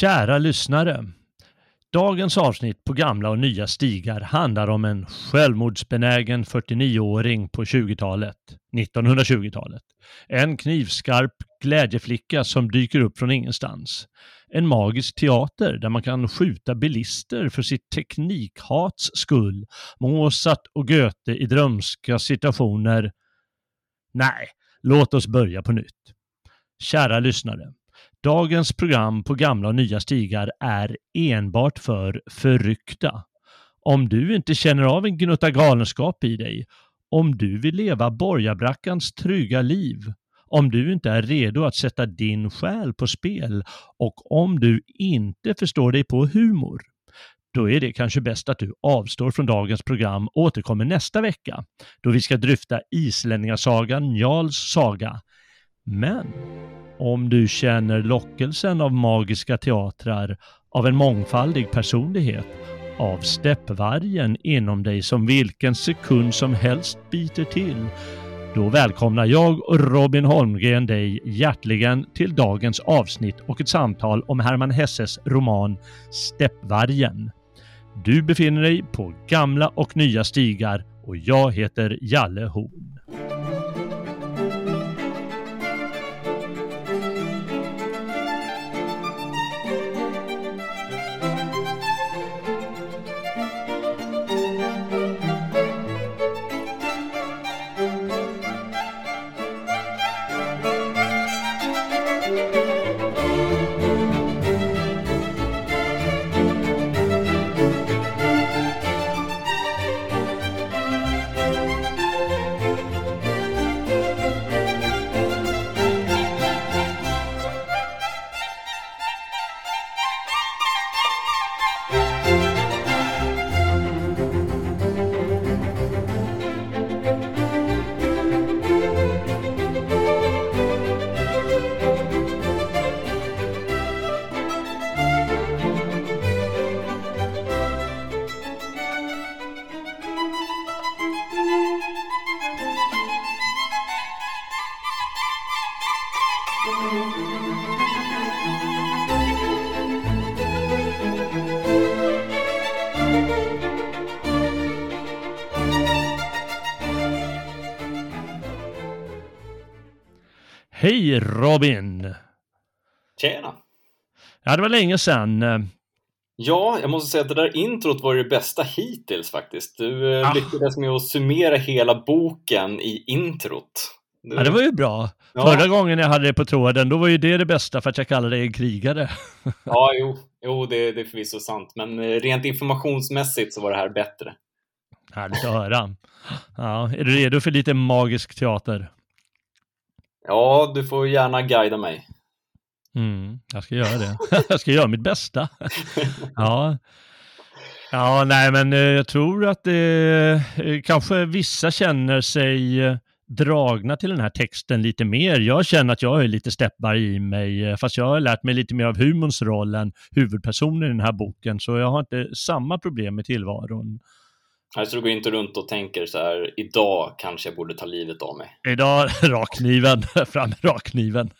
Kära lyssnare. Dagens avsnitt på gamla och nya stigar handlar om en självmordsbenägen 49-åring på 20-talet, 1920-talet. En knivskarp glädjeflicka som dyker upp från ingenstans. En magisk teater där man kan skjuta bilister för sitt teknikhats skull. Mozart och Goethe i drömska situationer. Nej, låt oss börja på nytt. Kära lyssnare. Dagens program på gamla och nya stigar är enbart för förryckta. Om du inte känner av en gnutta galenskap i dig, om du vill leva borgarbrackans trygga liv, om du inte är redo att sätta din själ på spel och om du inte förstår dig på humor, då är det kanske bäst att du avstår från dagens program och återkommer nästa vecka då vi ska dryfta islänningasagan Njals saga. Men om du känner lockelsen av magiska teatrar, av en mångfaldig personlighet, av steppvargen inom dig som vilken sekund som helst biter till, då välkomnar jag och Robin Holmgren dig hjärtligen till dagens avsnitt och ett samtal om Hermann Hesses roman Steppvargen. Du befinner dig på gamla och nya stigar och jag heter Jalle Horn. Hej Robin! Tjena! Ja, det var länge sedan. Ja, jag måste säga att det där introt var det bästa hittills faktiskt. Du eh, Ah. lyckades med att summera hela boken i introt. Du... Ja, det var ju bra. Ja. Förra gången jag hade det på tråden, då var ju det det bästa för att jag kallade dig en krigare. Ja, jo, jo det, det är förvisso sant. Men eh, rent informationsmässigt så var det här bättre. Härligt att höra. Ja, är du redo för lite magisk teater? Ja, du får gärna guida mig. Mm, jag ska göra det. jag ska göra mitt bästa. ja. ja, nej men eh, jag tror att det eh, kanske vissa känner sig eh, dragna till den här texten lite mer. Jag känner att jag är lite steppvarg i mig, eh, fast jag har lärt mig lite mer av humorns roll än huvudpersonen i den här boken, så jag har inte samma problem med tillvaron. Alltså, du går inte runt och tänker så här, idag kanske jag borde ta livet av mig. Idag rakkniven, fram med rakkniven.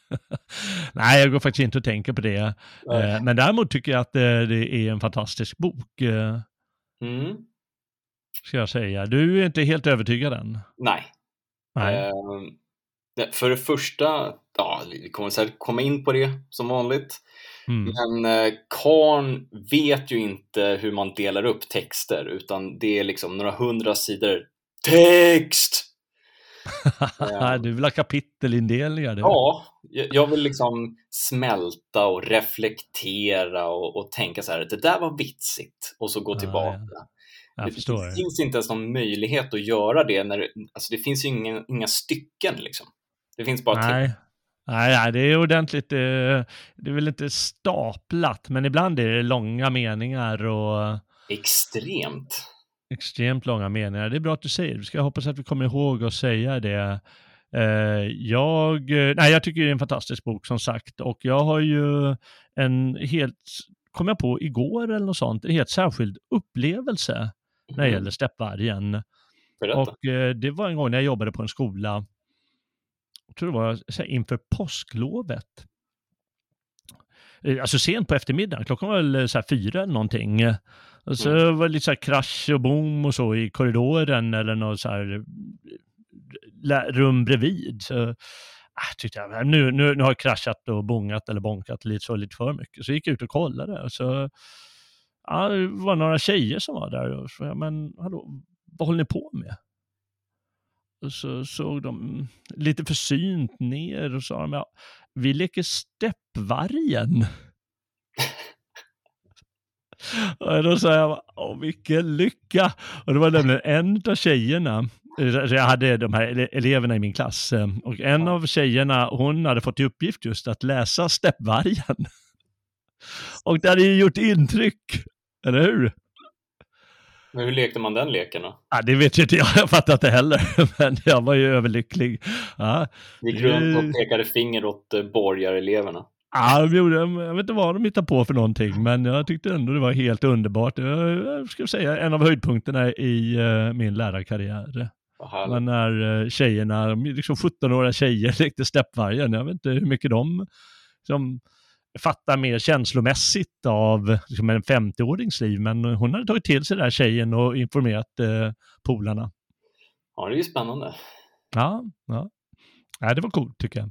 Nej, jag går faktiskt inte och tänker på det. Nej. Eh, Men däremot tycker jag att eh, det är en fantastisk bok, eh, Mm. ska jag säga. Du är inte helt övertygad än? Nej. Nej. Eh, det- för det första, ja, vi kommer säkert komma in på det som vanligt. Mm. Men eh, Karn vet ju inte hur man delar upp texter, utan det är liksom några hundra sidor text! Ja. du vill ha kapitelindelningar? Ja, jag jag vill liksom smälta och reflektera och, och tänka så här, det där var vitsigt, och så gå Ja, tillbaka. jag det förstår. finns inte ens någon möjlighet att göra det, när, alltså det finns ju inga, inga stycken liksom. Det finns bara Nej. text. Nej, nej, det är ordentligt. eh, Det är väl inte staplat, men ibland är det långa meningar och Extremt. extremt långa meningar. Det är bra att du säger det. Ska hoppas att vi kommer ihåg att säga det. Eh, Jag, nej, jag tycker det är en fantastisk bok som sagt och jag har ju en helt, kom jag på igår eller något sånt, en helt särskild upplevelse när det Mm. gäller steppvargen. Och eh, det var en gång när jag jobbade på en skola, jag tror det var här, inför påsklovet. eh, alltså sent på eftermiddagen, klockan var väl så här fyra eller någonting. Och så Mm. var det lite så här krasch och boom och så i korridoren eller något så här lä- rum bredvid. Så ah, tyckte jag, nu, nu, nu har jag kraschat och bongat eller bonkat lite så lite för mycket. Så gick jag ut och kollade och så ja, det var några tjejer som var där och så, men hallå, vad håller ni på med? Och så såg de lite försynt ner och sa de, ja, vi leker steppvargen. Och då sa jag, åh vilken lycka! Och det var nämligen en av tjejerna, så jag hade de här ele- eleverna i min klass, eh, och en av tjejerna, hon hade fått i uppgift just att läsa Steppvargen. Och det hade ju gjort intryck, eller hur? Men hur lekte man den leken då? Ja, det vet ju inte jag, jag fattar inte heller, men jag var ju överlycklig. Ja, Gick Det- runt och pekade finger åt eh, borgareleverna. Ja, de gjorde, jag vet inte vad de hittade på för någonting, men jag tyckte ändå det var helt underbart. Jag, ska säga en av höjdpunkterna i eh, min lärarkarriär. Men när eh, tjejerna, liksom 17-åriga tjejer lekte steppvargen. Jag vet inte hur mycket de liksom, fattar mer känslomässigt av liksom, en 50-årings liv, men hon hade tagit till sig den här tjejen och informerat eh, polarna. Ja, det är ju spännande. Ja, ja. ja, det var coolt tycker jag.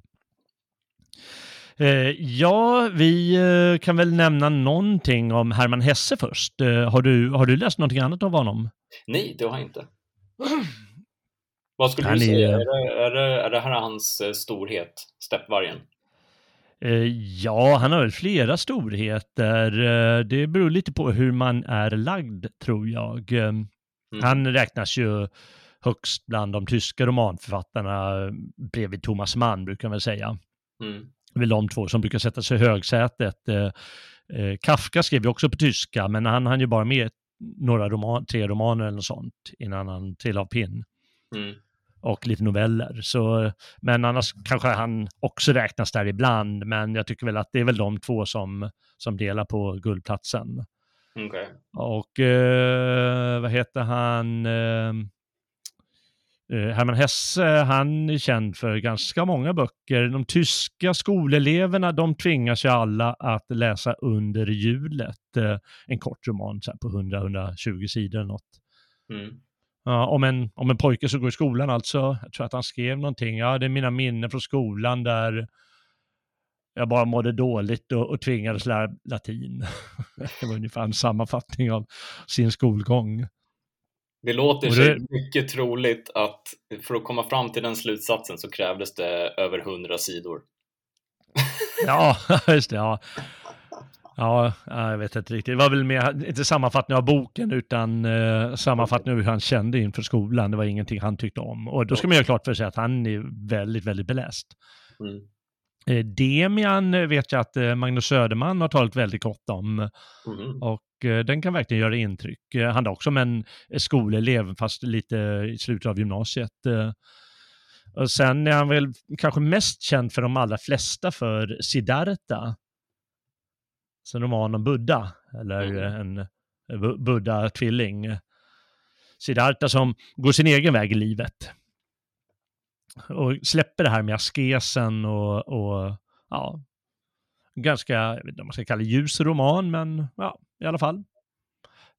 Eh, ja, vi eh, kan väl nämna någonting om Hermann Hesse först. Eh, har, du, har du läst någonting annat av honom? Nej, det har jag inte. Vad skulle Han du är- säga? Är det, är, det, är det här hans eh, storhet, steppvargen? Eh, ja, han har väl flera storheter. Eh, det beror lite på hur man är lagd, tror jag. Eh, Mm. Han räknas ju högst bland de tyska romanförfattarna bredvid Thomas Mann, brukar man väl säga. Mm. Det är väl de två som brukar sätta sig i högsätet. Kafka skrev ju också på tyska, men han hann ju bara med några roman, tre romaner eller något sånt innan han trillade av pinn. Mm. Och lite noveller. Så, men annars kanske han också räknas där ibland, men jag tycker väl att det är väl de två som, som delar på guldplatsen. Okej. Och eh, vad heter han? Eh, eh, Hermann Hesse, han är känd för ganska många böcker. De tyska skoleleverna, de tvingas ju alla att läsa under hjulet. Eh, en kort roman på 100-120 sidor eller något. Mm. Ja, om, en, om en pojke som går i skolan alltså. Jag tror att han skrev någonting. Ja, det är mina minnen från skolan där jag bara mådde dåligt och, och tvingades lära latin. det var ungefär en sammanfattning av sin skolgång. Det låter Och sig det- mycket troligt att för att komma fram till den slutsatsen så krävdes det över hundra sidor. Ja, just det. Ja. Ja, jag vet inte riktigt. Det var väl mer, inte sammanfattning av boken, utan eh, sammanfattning av hur han kände inför skolan. Det var ingenting han tyckte om. Och då ska man göra klart för sig att han är väldigt, väldigt beläst. Mm. Eh, Demian eh, vet jag att eh, Magnus Söderman har talat väldigt gott om. Mhm. Och eh, den kan verkligen göra intryck. Eh, Han är också en skolelev, fast lite i slutet av gymnasiet. Eh, Och sen är han väl kanske mest känd för de allra flesta för Siddhartha. Så en roman om Buddha, eller Mm. eh, en eh, Bu- Buddha-tvilling. Siddhartha som går sin egen väg i livet. Och släpper det här med askesen och, och ja, ganska, jag vet inte om man ska kalla det ljus roman, men ja, i alla fall.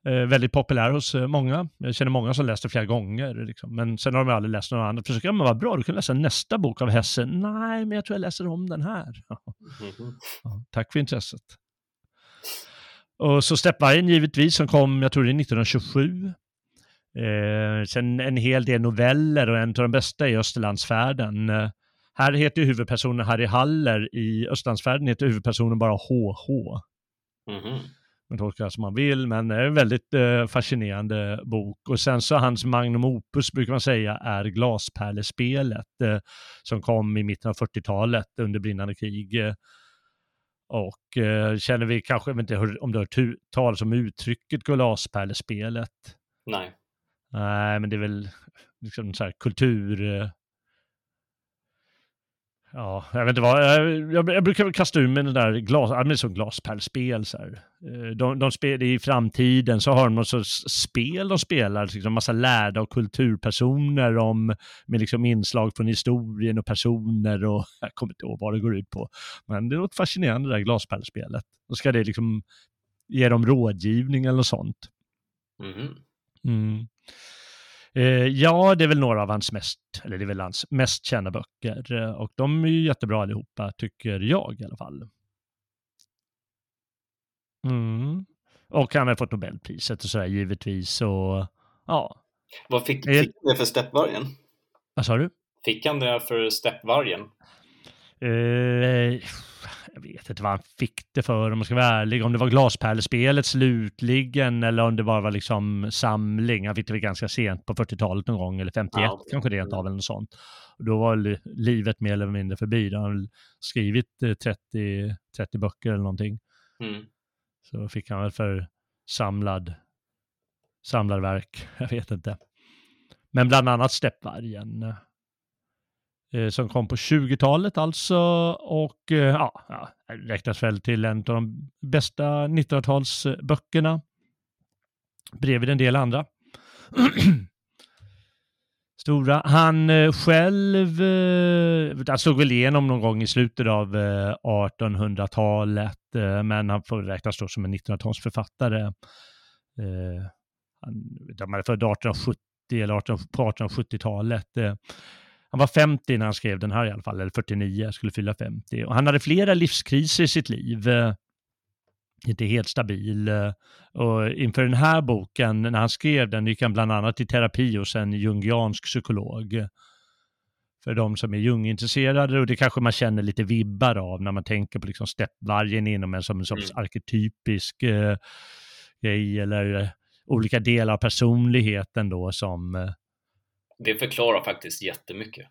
Eh, väldigt populär hos eh, många. Jag känner många som läst det flera gånger. Liksom. Men sen har de aldrig läst någon annan. Försöker man vara bra, du kan läsa nästa bok av Hesse. Nej, men jag tror jag läser om den här. Mhm. Ja, tack för intresset. Och så Steppvargen givetvis som kom, jag tror det är 1927. Eh, sen en hel del noveller och en av de bästa är Österlandsfärden. Eh, här heter huvudpersonen Harry Haller, i Österlandsfärden heter huvudpersonen bara HH. Mhm. Man tolkar som man vill, men det är en väldigt eh, fascinerande bok. Och sen så hans magnum opus brukar man säga är Glaspärlespelet eh, som kom i mitten av 40-talet under brinnande krig. Eh, och eh, känner vi kanske, jag vet inte om du har hört talas om uttrycket Glaspärlespelet? Nej. Nej, men det är väl liksom så här kultur... ja, jag vet inte vad, jag, jag, jag brukar kasta ur med den där glas, men som glaspärlspel så här. Eh, De, de spelar i framtiden så har de något sorts spel de spelar, liksom massa lärda och kulturpersoner om, med liksom inslag från historien och personer och jag kommer inte ihåg vad det går ut på. Men det låter fascinerande det där glaspärlspelet. Då ska det liksom ge dem rådgivning eller något sånt. Mhm. Mm. Eh, ja, det är väl några av hans mest, eller det är väl hans mest kända böcker. eh, Och de är ju jättebra allihopa, tycker jag i alla fall. Mm. Och han har fått Nobelpriset och sådär givetvis. Och ja, Vad fick, Eh. fick han det för steppvargen? vad sa du? Fick han det för steppvargen? Eh, jag vet inte vad han fick det för om man ska vara ärlig. Om det var glaspärlespelet slutligen eller om det bara var liksom samling. Han fick det väl ganska sent på 40-talet någon gång eller 51 Ah, okej. kanske rent av eller något sånt. Då var li- livet mer eller mindre förbi. Då han skrivit eh, 30, 30 böcker eller någonting. Mm. Så fick han väl för samlad, samlad verk. Jag vet inte. Men bland annat Steppvargen. Eh, som kom på 20-talet alltså. Och eh, ja, räknas väl till en av de bästa 1900-talsböckerna. Bredvid en del andra. Stora. Han eh, själv, han slog väl igenom någon gång i slutet av 1800-talet, men han får räknas då som en 1900-talsförfattare. Han, han är född 1870 eller 18, på 1870-talet. Han var 50 när han skrev den här i alla fall, eller 49, skulle fylla 50. Och han hade flera livskriser i sitt liv. Eh, inte helt stabil. eh, Och inför den här boken, när han skrev den, gick han bland annat i terapi hos en jungiansk psykolog. För de som är Jung-intresserade, och det kanske man känner lite vibbar av när man tänker på liksom steppvargen inom en som en sorts Mm. arketypisk eh, grej, eller olika delar av personligheten då som eh, Det förklarar faktiskt jättemycket.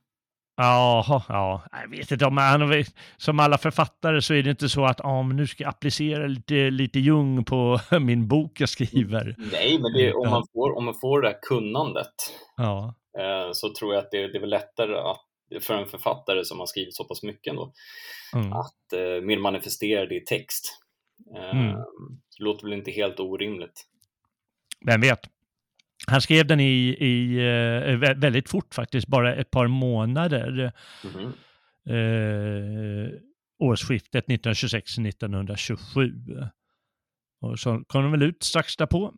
Jaha, ja, jag vet inte om han, som alla författare så är det inte så att ah, men nu ska jag applicera lite, lite Jung på min bok jag skriver. Nej, men det, om, man får, om man får det här kunnandet Ja, eh, så tror jag att det, det är väl lättare att, för en författare som har skrivit så pass mycket ändå, mm. att eh, mer manifestera det i text. Eh, Mm. Det låter väl inte helt orimligt. vem vet. Han skrev den i, i eh, vä- väldigt fort faktiskt, bara ett par månader. Mhm. Eh, årsskiftet 1926-1927. Och så kom de väl ut strax därpå.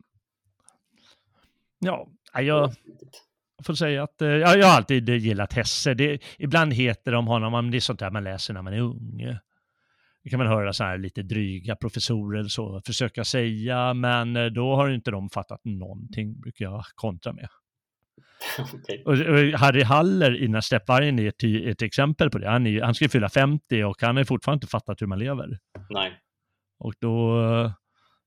Ja, jag, får säga att eh, ja, jag har alltid gillat Hesse. Det, ibland heter de honom, men det är sånt där man läser när man är ung. Det kan man höra så här lite dryga professorer så försöka säga, men eh, då har inte de fattat någonting, brukar jag kontra med. Okej. Och, Harry Haller i Steppvargen är ett, ett exempel på det. Han, är, han ska fylla 50 och han har fortfarande inte fattat hur man lever. Nej. Och då,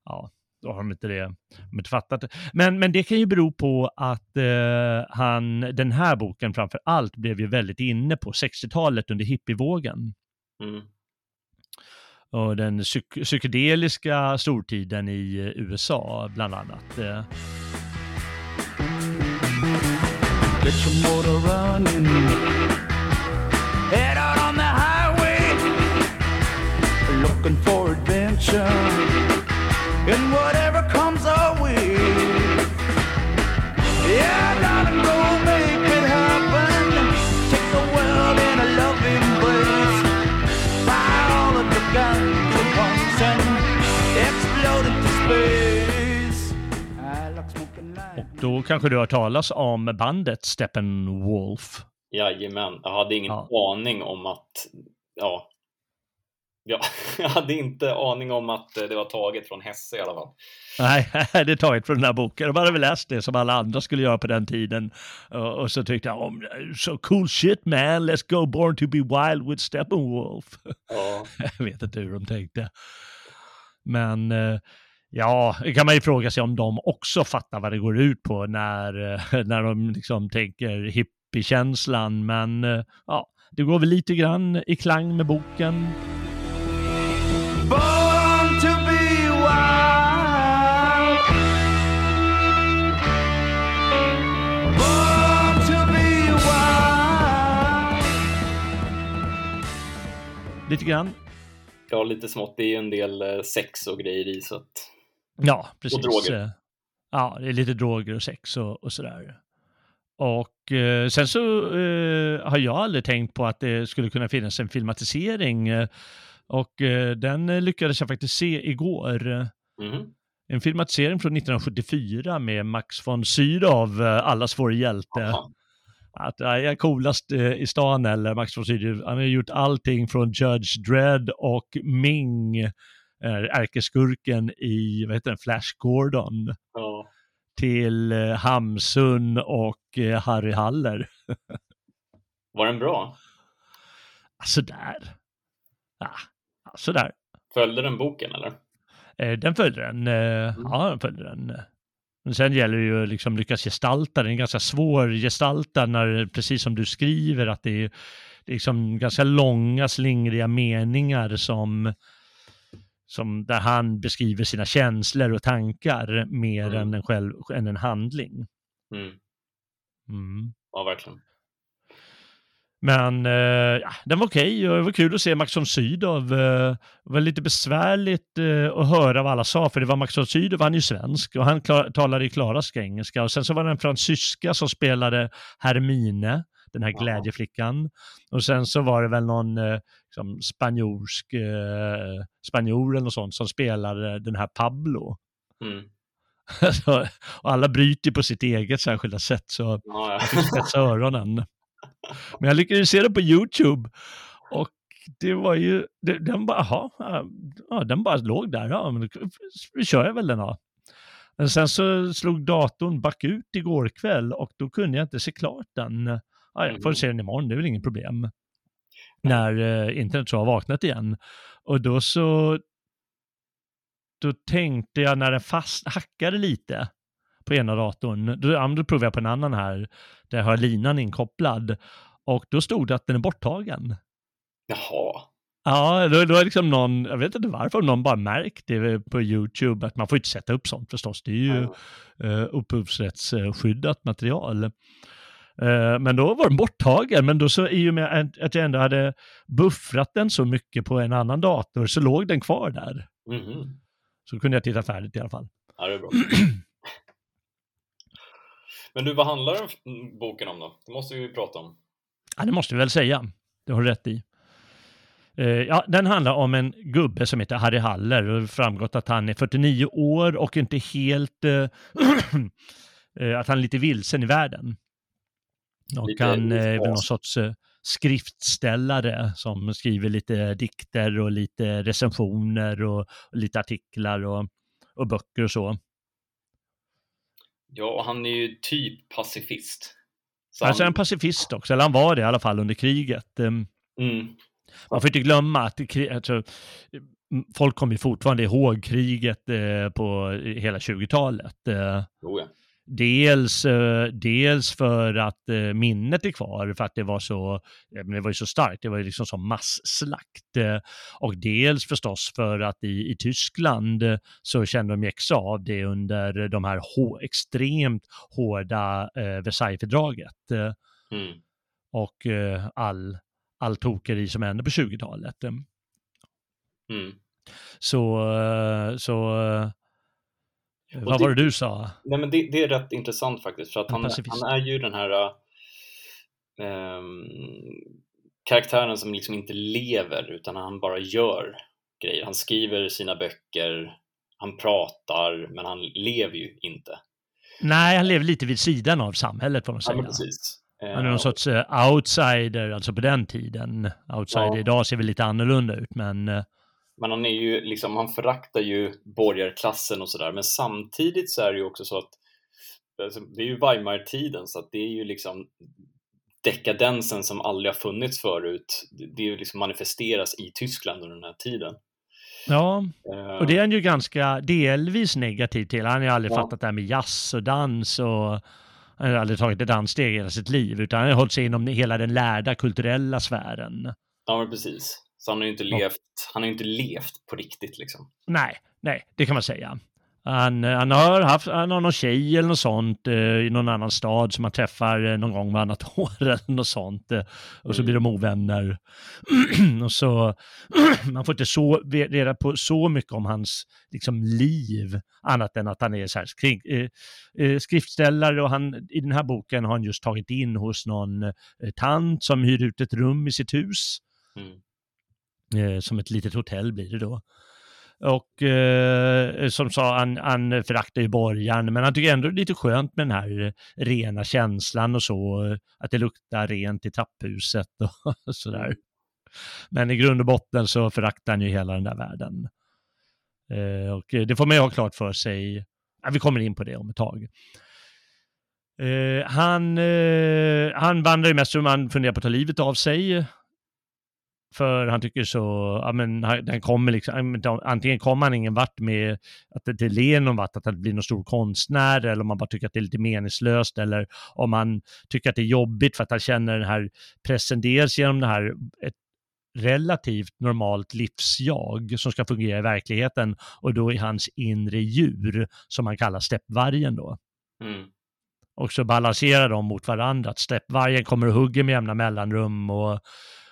ja, då har de inte det, de inte fattat det. Men, men det kan ju bero på att eh, han, den här boken framför allt blev ju väldigt inne på 60-talet under hippievågen. Mm. Och den psyk- psykedeliska stortiden i eh, USA bland annat. Eh. Get your motor running. Head out on the highway. Looking for adventure. And whatever comes our way. Yeah, då kanske du har hört talas om bandet Steppenwolf. Jajamän, jag hade ingen Ja. aning om att, ja, ja, jag hade inte aning om att det var taget från Hesse i alla fall. Nej, det är taget från den här boken. De hade väl läst det som alla andra skulle göra på den tiden. Och, och så tyckte jag, om so cool shit man, let's go born to be wild with Steppenwolf. Ja, jag vet inte hur de tänkte. Men eh, ja, det kan man ju fråga sig om de också fattar vad det går ut på när, eh, när de liksom tänker hippiekänslan. Men eh, ja, det går väl lite grann i klang med boken. Born to be wild. Born to be wild. lite grann. Ja, lite smått. Det är ju en del eh, sex och grejer i så att... Ja, precis. droger. Eh, Ja, det är lite droger och sex och, och sådär. Och eh, sen så eh, har jag aldrig tänkt på att det skulle kunna finnas en filmatisering. eh, Och den eh, lyckades jag faktiskt se igår. Mhm. En filmatisering från 1974 med Max von Sydow, eh, allas vår hjälte. Jaha. Att jag är coolast eh, i stan eller Max von Sydow. Han har gjort allting från Judge Dredd och Ming, ärkeskurken i, vad heter den, Flash Gordon, Ja. till eh, Hamsun och eh, Harry Haller. Var den bra? Sådär. Ja, sådär. Följde den boken eller? Eh, Den följde den. eh, Ja, den följde den. Men sen gäller det ju liksom lyckas gestalta den. är ganska svår gestalta när, precis som du skriver, att det är, det är liksom ganska långa slingriga meningar som, som där han beskriver sina känslor och tankar mer Mm. än, en själv, än en handling. Mm. Mm. Ja, verkligen. Men eh, ja, den var okej och det var kul att se Max von Sydow. Eh, det var lite besvärligt eh, att höra vad alla sa, för det var Max von Sydow, han är ju svensk och han klar, talade i klarska engelska. Och sen så var det en fransyska som spelade Hermine, den här glädjeflickan. Och sen så var det väl någon eh, liksom spanjorsk, eh, spanjor eller något sånt som spelade den här Pablo. Mm. Så, och alla bryter på sitt eget särskilda sätt, så Ja, ja. spetsa öronen. Men jag lyckades se det på YouTube och det var ju, det, den bara, jaha, ja, den bara låg där, ja, men vi kör jag väl den då. Men sen så slog datorn back ut igår kväll och då kunde jag inte se klart den. Ja, jag får Mhm. se den imorgon, det är väl inget problem. När eh, internet så har vaknat igen. Och då så, då tänkte jag när den fast hackade lite på ena datorn, då, då provade jag på en annan här, där jag har linan inkopplad. Och då stod det att den är borttagen. Jaha. Ja, då, då är liksom någon, jag vet inte varför, någon bara märkt det på YouTube, att man får inte sätta upp sånt förstås. Det är ju uh, upphovsrättsskyddat material. Eh, men då var den borttagen, men då så i och med att- jag ändå hade buffrat den så mycket på en annan dator så låg den kvar där. Mhm. Så kunde jag titta färdigt i alla fall. Ja, det är bra. Men du, vad handlar boken om då? Det måste vi ju prata om. Ja, det måste vi väl säga. Det har du rätt i. Eh, ja, den handlar om en gubbe som heter Harry Haller och det har framgått att han är 49 år och inte helt... eh, att han är lite vilsen i världen. Och Lite han är väl någon sorts eh, skriftställare som skriver lite dikter och lite recensioner och, och lite artiklar och, och böcker och så. Ja, och han är ju typ pacifist. Så Alltså han, en pacifist också, eller han var det i alla fall under kriget. Ehm, mm, Man får inte glömma att alltså, folk kommer fortfarande ihåg kriget eh, på hela 20-talet. Eh, jo, ja. Dels, eh, dels för att eh, minnet är kvar, för att det var så, det var ju så starkt, det var ju liksom som masslakt. Eh, och dels förstås för att i, i Tyskland så kände de ju extra av det under de här hå- extremt hårda eh, Versaillesfördraget. Mm. och eh, all, all tokeri som hände på 20-talet. Eh, Mm. Så, så eh, vad det- var det du sa? Nej, men det, det är rätt intressant faktiskt, för att han, han är ju den här ehm, karaktären som liksom inte lever, utan han bara gör grejer. Han skriver sina böcker, han pratar, men han lever ju inte. Nej, han lever lite vid sidan av samhället får man Ja, säga. men precis. Han är Eh, någon sorts eh, outsider, alltså på den tiden. Outsider Ja. idag ser väl lite annorlunda ut, men eh, Men han är ju liksom, han föraktar ju borgarklassen och sådär, men samtidigt så är det ju också så att alltså, det är ju Weimar-tiden, så att det är ju liksom dekadensen som aldrig har funnits förut. Det- är ju liksom manifesteras i Tyskland under den här tiden. ja, Eh, och det är han ju ganska delvis negativ till. Han har ju aldrig Ja. fattat det här med jazz och dans och han har aldrig tagit ett danssteg i hela sitt liv, utan han har hållit sig inom hela den lärda kulturella sfären. Ja, men precis. Så han har ju inte Ja. levt, han har ju inte levt på riktigt liksom. Nej, nej, det kan man säga. Han, eh, han, har haft, han har någon tjej eller något sånt eh, i någon annan stad som han träffar eh, någon gång varannat år eller något sånt. Eh, och så Mm. blir de ovänner. och så, man får inte så, reda på så mycket om hans liksom, liv, annat än att han är så här, skri, eh, eh, skriftställare och han, i den här boken har han just tagit in hos någon tant som hyr ut ett rum i sitt hus. Mm. Eh, som ett litet hotell blir det då. Och eh, som sa, han, han föraktar ju borgaren, men han tycker ändå det är lite skönt med den här eh, rena känslan och så, att det luktar rent i trapphuset och sådär. Men i grund och botten så föraktar han ju hela den där världen. Eh, och eh, det får man ju ha klart för sig. Ja, vi kommer in på det om ett tag. Eh, han, eh, han vandrar ju mest som han funderar på att ta livet av sig. För han tycker så, ja men han- den kommer liksom, antingen kommer han ingen vart med att det inte leder någon vart, att han blir någon stor konstnär, eller om man bara tycker att det är lite meningslöst, eller om man tycker att det är jobbigt för att han känner den här pressen, dels genom det här, ett relativt normalt livsjag som ska fungera i verkligheten, och då i hans inre djur, som man kallar steppvargen då Mm. och så balanserar de mot varandra. Att steppvargen kommer och hugger med jämna mellanrum och,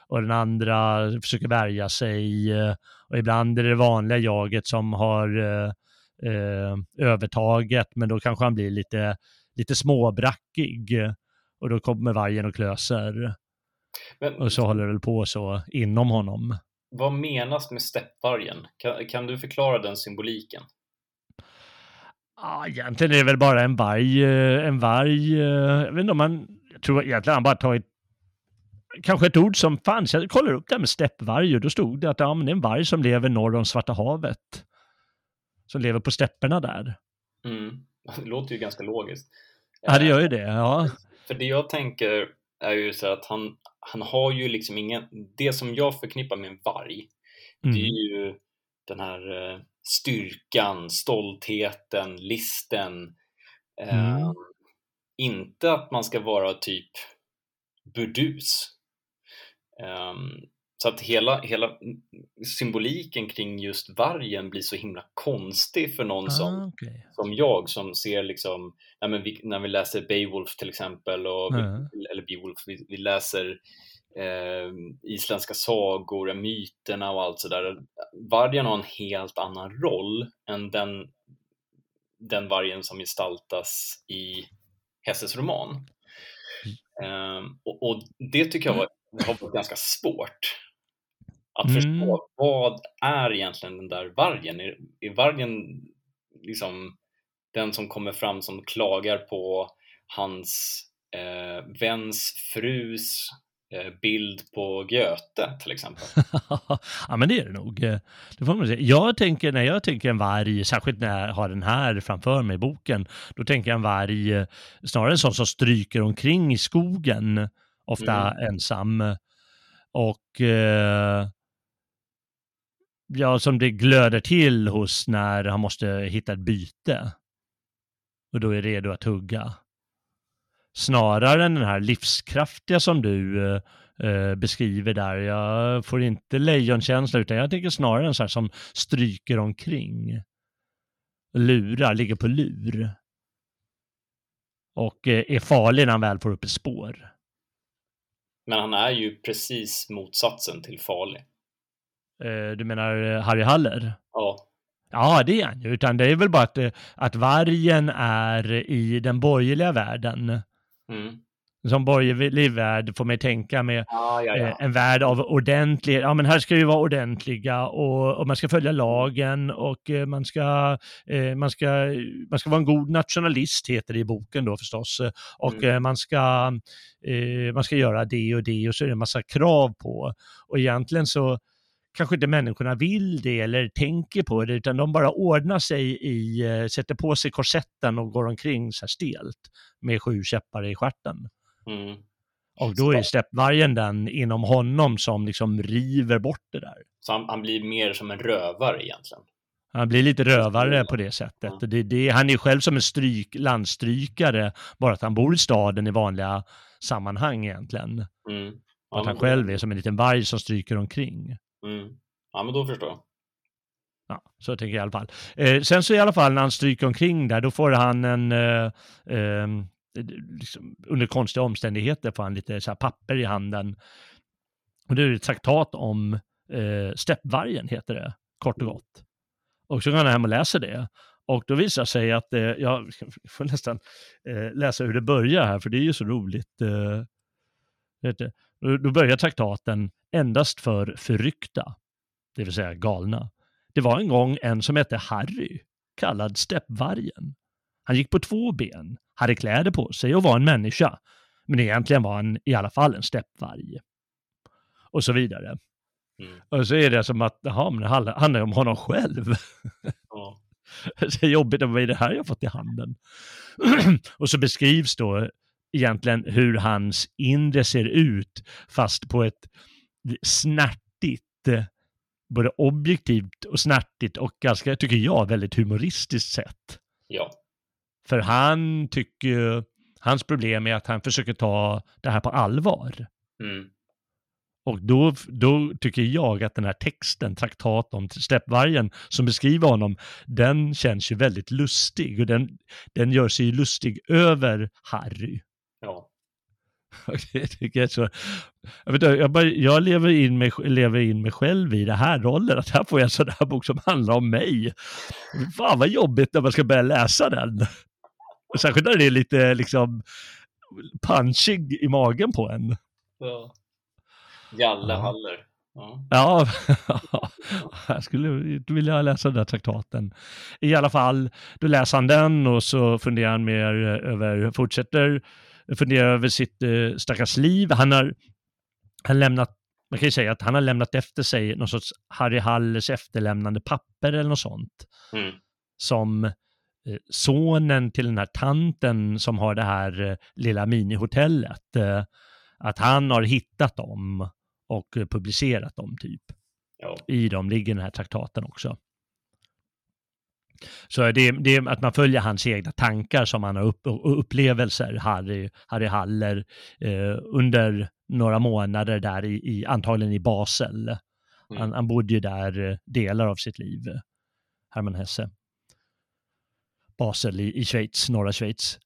och den andra försöker värja sig. eh, Och ibland är det vanliga jaget som har eh, eh, övertaget, men då kanske han blir lite, lite småbrackig. Och då kommer vargen och klöser. Men Och så håller det väl på så inom honom. vad menas med steppvargen? Kan, kan du förklara den symboliken? Ja, egentligen är det väl bara en varg. eh, En varg, eh, jag vet inte om man, jag tror egentligen han bara tagit kanske ett ord som fanns. Jag kollade upp det här med steppvarg då stod det att ja, men det är en varg som lever norr om Svarta havet. Som lever på stäpperna där. Mm. Det låter ju ganska logiskt. Ja, det Eh, gör ju det. Ja. För det jag tänker är ju så att han, han har ju liksom ingen, det som jag förknippar med en varg, det Mm. är ju den här eh, styrkan, stoltheten, listen. Eh, Mm. Inte att man ska vara typ burdus. Ehm, så att hela, hela symboliken kring just vargen blir så himla konstig för någon som, Ah, okej. som jag som ser liksom, nej men vi, när vi läser Beowulf till exempel, och Ja. eller Beowulf, vi, vi läser eh, isländska sagor, myterna och allt sådär. Vargen har en helt annan roll än den, den vargen som gestaltas i Hesses roman. Eh, och, och det tycker jag var, har varit ganska svårt. Att Mm. förstå vad är egentligen den där vargen? Är, är vargen liksom den som kommer fram som klagar på hans eh, väns frus eh, bild på Göte till exempel? ja, men det är det nog. Det får man säga. Jag tänker, när jag tänker en varg, särskilt när jag har den här framför mig i boken, då tänker jag en varg eh, snarare en sån som stryker omkring i skogen, ofta ensam. Och eh, ja, som det glöder till hos när han måste hitta ett byte. Och då är redo att hugga. Snarare än den här livskraftiga som du eh, eh, beskriver där. Jag får inte lejonkänsla utan jag tänker snarare en sån här som stryker omkring. Lurar, ligger på lur. Och eh, är farlig när han väl får upp ett spår. Men han är ju precis motsatsen till farlig. Eh, du menar eh, Harry Haller? Ja, Ja, det är han ju. Utan det är väl bara att, eh, att vargen är i den borgerliga världen. mm. Som borgerlig värld får mig tänka med ja, ja, eh, en värld av ordentlig, ja men här ska vi vara ordentliga och, och man ska följa lagen och eh, man ska, eh, man, ska, man ska vara en god nationalist heter det i boken då förstås. Och Mm. man, ska, man ska göra det och det och så är det en massa krav på. Och egentligen så kanske inte människorna vill det eller tänker på det utan de bara ordnar sig i, sätter på sig korsetten och går omkring så här stelt med sju käppar i stjärten. Mm. Och då är steppvargen den inom honom som liksom river bort det där. Så han, han blir mer som en rövare egentligen. Han blir lite rövare på det sättet. Ja. Det, det, han är själv som en stryk, landstrykare, bara att han bor i staden i vanliga sammanhang egentligen. Mm. att han själv är som en liten varg som stryker omkring. Mm. Ja, men då förstår jag. Ja, så tänker jag i alla fall. Eh, sen så i alla fall när han stryker omkring där, då får han en, eh, eh, liksom, under konstiga omständigheter får han lite så här papper i handen. Och det är ett traktat om eh, steppvargen, heter det, kort och gott. Och så går han hem och läser det. Och då visar det sig att, eh, jag får nästan eh, läsa hur det börjar här, för det är ju så roligt. Eh, vet du. Då börjar traktaten endast för förryckta, det vill säga galna. Det var en gång en som hette Harry, kallad Steppvargen. Han gick på två ben, hade kläder på sig och var en människa. Men egentligen var han i alla fall en steppvarg. Och så vidare. Mm. Och så är det som att, jaha, men det handlar handlar om honom själv. Ja. Är jobbigt, vad är det här jag fått i handen? och så beskrivs då egentligen hur hans inre ser ut, fast på ett snärtigt, både objektivt och snärtigt och ganska, tycker jag, väldigt humoristiskt sätt. ja. För han tycker ju, hans problem är att han försöker ta det här på allvar. Mm. Och då, då tycker jag att den här texten, traktat om steppvargen, som beskriver honom, den känns ju väldigt lustig och den, den gör sig ju lustig över Harry. Ja. Och Det tycker jag, så, jag, vet, jag, bara, jag lever, in mig, lever in mig själv i det här rollen, att här får jag en sån här bok som handlar om mig. Fan vad jobbigt när man ska börja läsa den. Och särskilt när det är lite liksom punchig i magen på en. ja. Jalle Ja. Haller. Ja. Ja, jag skulle vilja läsa den där traktaten. I alla fall, då läser han den och så funderar han mer över, fortsätter fundera över sitt eh, stackars liv. Han har, han lämnat, man kan ju säga att han har lämnat efter sig någon sorts Harry Hallers efterlämnande papper eller något sånt. Mm. Som eh, sonen till den här tanten som har det här eh, lilla minihotellet, eh, att han har hittat dem och eh, publicerat dem typ. Ja. I dem ligger den här traktaten också. Så det, det är att man följer hans egna tankar som han har upp, upplevelser, Harry, Harry Haller, eh, under några månader där i, i antagligen i Basel. Mm. Han, han bodde ju där eh, delar av sitt liv, eh, Hermann Hesse. Basel i, i Schweiz, norra Schweiz.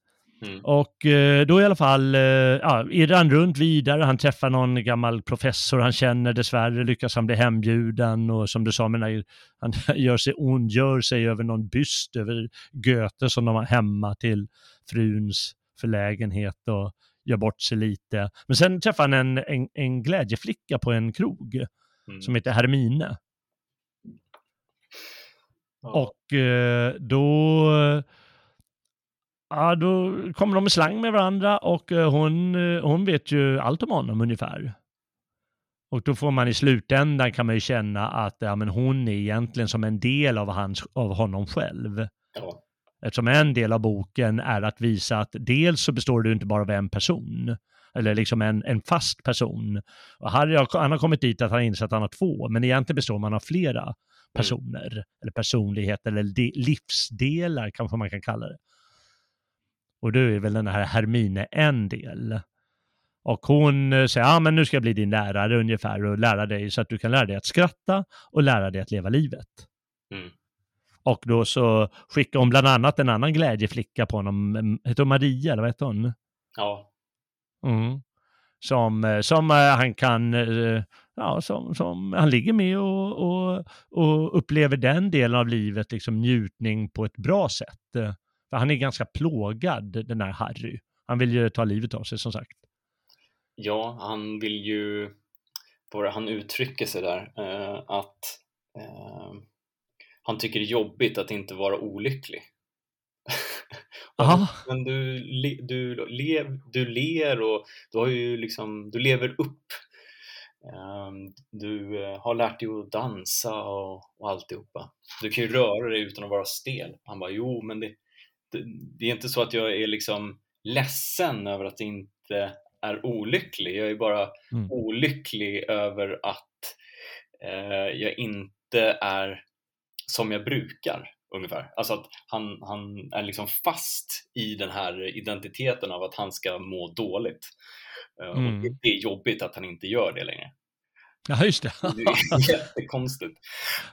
Mm. Och eh, då i alla fall eh, ja, irrar han runt vidare, han träffar någon gammal professor han känner, dessvärre lyckas han bli hembjuden och som du sa, men han gör sig, ondgör sig över någon byst över Goethe som de har hemma till fruns förlägenhet och gör bort sig lite. Men sen träffar han en, en, en glädjeflicka på en krog Mm. som heter Hermine. Ja. Och eh, då, ja, då kommer de i slang med varandra och eh, hon, eh, hon vet ju allt om honom ungefär. Och då får man i slutändan kan man ju känna att ja, men hon är egentligen som en del av, hans, av honom själv. Ja. Eftersom en del av boken är att visa att dels så består det inte bara av en person, eller liksom en, en fast person. Och Harry har, han har kommit dit att han inser att han har två, men egentligen består man av flera personer, eller personligheter, eller de, livsdelar kanske man kan kalla det. Och då är väl den här Hermine en del. Och hon eh, säger, ja men nu ska jag bli din lärare ungefär och lära dig så att du kan lära dig att skratta och lära dig att leva livet. Mm. Och då så skickar hon bland annat en annan glädjeflicka på honom, mm, heter hon Maria eller vad heter hon? Ja. Mm. Som, eh, som eh, han kan, ja, som, som han ligger med och, och, och upplever den delen av livet, liksom njutning på ett bra sätt. För han är ganska plågad, den här Harry. Han vill ju ta livet av sig som sagt. Ja, han vill ju, vad han uttrycker sig där, eh, att eh, han tycker det är jobbigt att inte vara olycklig. Men du, le, du, lev, du ler och du har ju liksom, du lever upp. Ehm, Du eh, har lärt dig att dansa och, och alltihopa. Du kan ju röra dig utan att vara stel. Han bara, jo men det, det, det är inte så att jag är liksom ledsen över att inte är olycklig. Jag är bara Mm. olycklig över att eh, jag inte är som jag brukar ungefär. Alltså att han, han är liksom fast i den här identiteten av att han ska må dåligt. Eh, Och Mm. det, det är jobbigt att han inte gör det längre. Ja, just det. Det är jättekonstigt.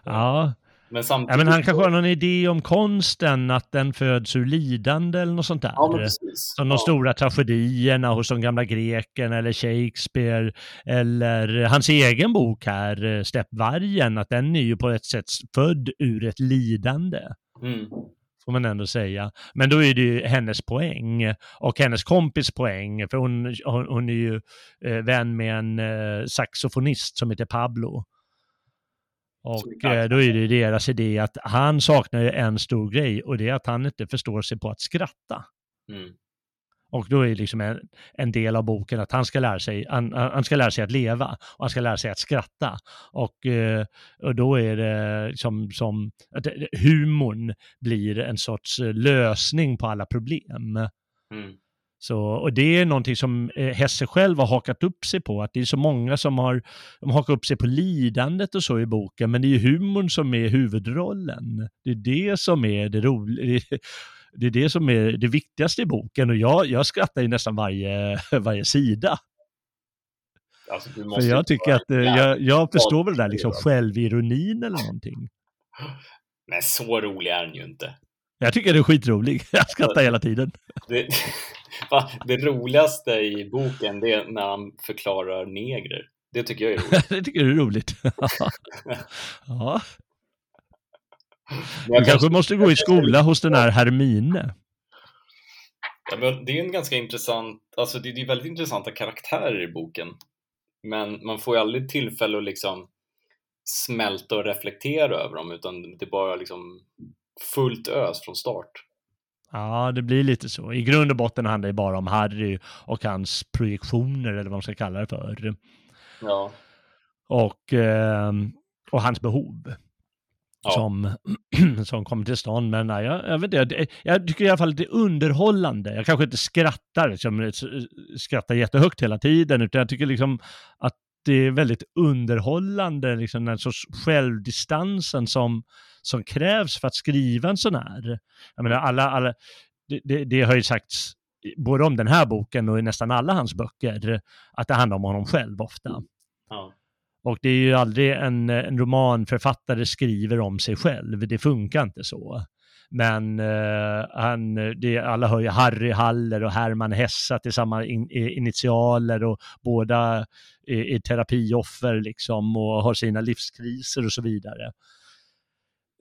Ja, Men samtidigt... Ja, men han kanske har någon idé om konsten, att den föds ur lidande eller något sånt där. Ja. Som de ja. stora tragedierna hos de gamla grekerna eller Shakespeare eller hans egen bok här, eh, Steppvargen, att den är ju på ett sätt född ur ett lidande. Mm. Får man ändå säga. Men då är det ju hennes poäng och hennes kompis poäng, för hon, hon, hon är ju eh, vän med en eh, saxofonist som heter Pablo. Och eh, då är det deras idé att han saknar ju en stor grej och det är att han inte förstår sig på att skratta. Mm. Och då är liksom en, en del av boken att han ska, lära sig, han, han ska lära sig att leva och han ska lära sig att skratta. Och, eh, och då är det som, som att humorn blir en sorts eh, lösning på alla problem. Mm. Så, och det är någonting som eh, Hesse själv har hakat upp sig på, att det är så många som har de hakar upp sig på lidandet och så i boken, men det är ju humorn som är huvudrollen. Det är det som är det roliga. Det är det som är det viktigaste i boken och jag, jag skrattar ju nästan varje, varje sida. Alltså, För jag tycker att eh, jag, jag förstår väl det där liksom självironin eller någonting. Men så rolig är den ju inte. Jag tycker det är skitrolig. Jag skrattar hela tiden. Det, det roligaste i boken det är när han förklarar negrer. Det tycker jag är roligt. det tycker du är roligt. ja. Du kanske måste gå i skola hos den här Hermine. Ja, men det är en ganska intressant, alltså det, det är väldigt intressanta karaktärer i boken. Men man får ju aldrig tillfälle att liksom smälta och reflektera över dem utan det är bara liksom fullt ös från start. Ja, det blir lite så. I grund och botten handlar det bara om Harry och hans projektioner, eller vad man ska kalla det för. Ja, Och, eh, och hans behov. Ja. Som, som kommer till stånd. Men nej, jag, jag vet inte, jag, jag tycker i alla fall att det är underhållande. Jag kanske inte skrattar, liksom, skrattar jättehögt hela tiden, utan jag tycker liksom att det är väldigt underhållande, liksom den sorts självdistansen som, som krävs för att skriva en sån här. Jag menar, alla, alla, det, det, det har ju sagts både om den här boken och i nästan alla hans böcker, att det handlar om honom själv ofta. ja, och det är ju aldrig en, en romanförfattare skriver om sig själv, det funkar inte så. Men eh, han, det, alla hör ju Harry Haller och Herman Hessa till samma in, initialer och båda är, är terapioffer liksom och har sina livskriser och så vidare.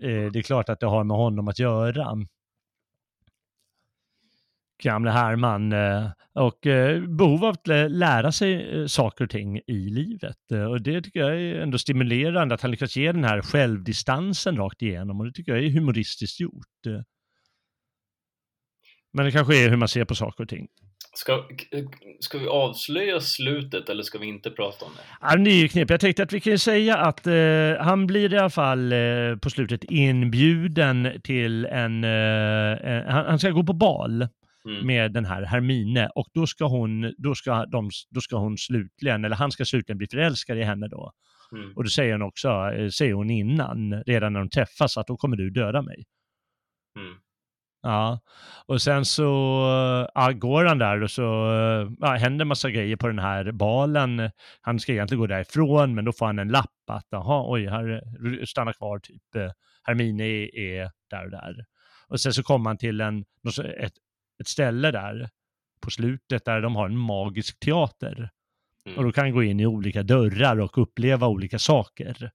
Eh, det är klart att det har med honom att göra. Gamle Herman eh, och eh, behov av att lä- lära sig eh, saker och ting i livet. Och det tycker jag är ändå stimulerande att han lyckas ge den här självdistansen rakt igenom och det tycker jag är humoristiskt gjort. Men det kanske är hur man ser på saker och ting. Ska, ska vi avslöja slutet eller ska vi inte prata om det? Ja, det är ju knep. Jag tänkte att vi kan säga att eh, han blir i alla fall eh, på slutet inbjuden till en, eh, han, han ska gå på bal Mm. med den här Hermine och då ska hon, då ska de, då ska hon slutligen, eller han ska slutligen bli förälskad i henne då. Mm. Och då säger hon också, eh, säger hon innan, redan när de träffas, att då kommer du döda mig. Mm. Ja, och sen så ja, går han där och så ja, händer massa grejer på den här balen. Han ska egentligen gå därifrån, men då får han en lapp att jaha, oj, här, stanna kvar, typ. eh, Hermine är, är där och där. Och sen så kommer han till en, ett, ett ställe där på slutet där de har en magisk teater. Mm. Och då kan gå in i olika dörrar och uppleva olika saker.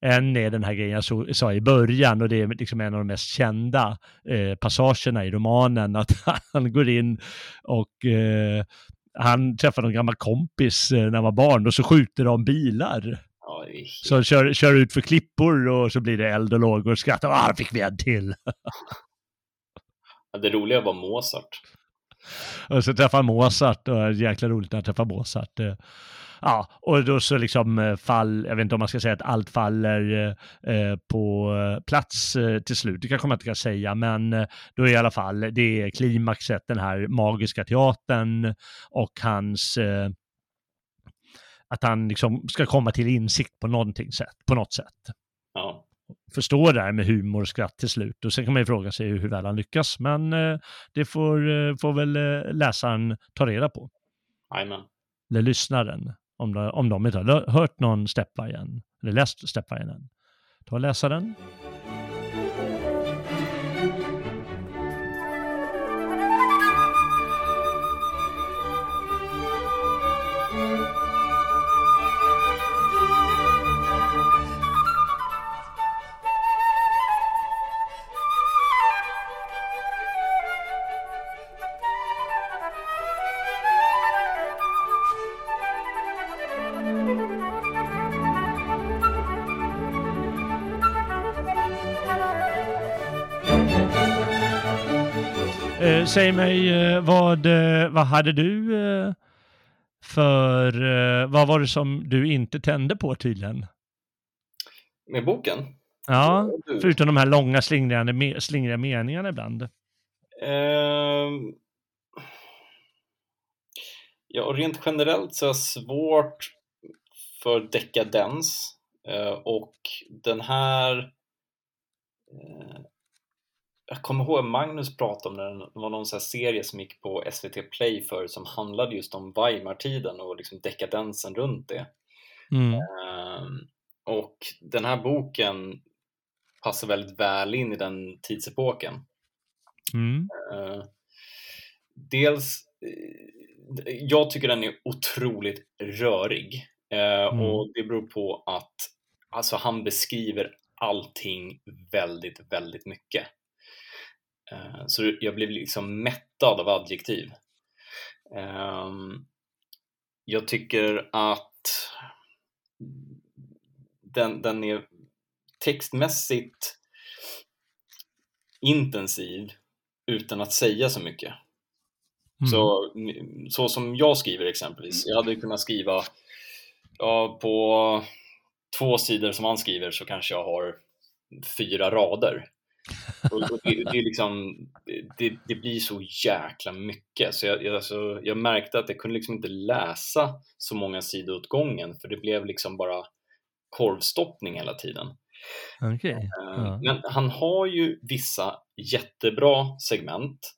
En är den här grejen jag så, sa i början och det är liksom en av de mest kända eh, passagerna i romanen. Att han går in och eh, han träffar någon gammal kompis eh, när han var barn och så skjuter de bilar. Helt... Så kör, kör ut för klippor och så blir det eld och lågor och skrattar. Ah, fick vi en till! Det roliga var Mozart. Och så träffar Mozart och det är jäkla roligt när han träffar Mozart. Eh, Ja, och då så liksom eh, fall, jag vet inte om man ska säga att allt faller eh, på plats eh, till slut, det kanske man inte kan säga, men då är i alla fall det är klimaxet, den här magiska teatern och hans eh, att han liksom ska komma till insikt på någonting sätt, på något sätt. Ja, Förstå det här med humor och skratt till slut. Och sen kan man ju fråga sig hur väl han lyckas, men eh, det får, eh, får väl eh, läsaren ta reda på. jajamän. Eller lyssnaren, om de, om de inte har hört någon Steppvargen, eller läst Steppvargen än. ta och läsa den. Säg mig, eh, vad, eh, vad hade du eh, för, vad var det som du inte tände på tydligen? Med boken? Ja, förutom de här långa slingriga, me- slingriga meningarna ibland. Ehm, ja, och rent generellt så är jag svårt för dekadens eh, och den här eh, jag kommer ihåg Magnus pratade om den, det var någon här serie som gick på SVT Play för som handlade just om Weimartiden och liksom dekadensen runt det. Mm. Ehm, och den här boken passar väldigt väl in i den tidsepoken. Mm. Eh, dels, eh, jag tycker den är otroligt rörig eh, Mm. och det beror på att alltså, han beskriver allting väldigt, väldigt mycket. Eh, så jag blev liksom mättad av adjektiv. Ehm, jag tycker att den, den är textmässigt intensiv utan att säga så mycket. Mm. Så, så som jag skriver exempelvis, jag hade kunnat skriva ja, på två sidor som han skriver så kanske jag har fyra rader. Och, och det, det, liksom, det, det blir så jäkla mycket så jag, jag, alltså, jag märkte att jag kunde liksom inte läsa så många sidor åt gången för det blev liksom bara korvstoppning hela tiden. Okej. Eh, Ja. Men han har ju vissa jättebra segment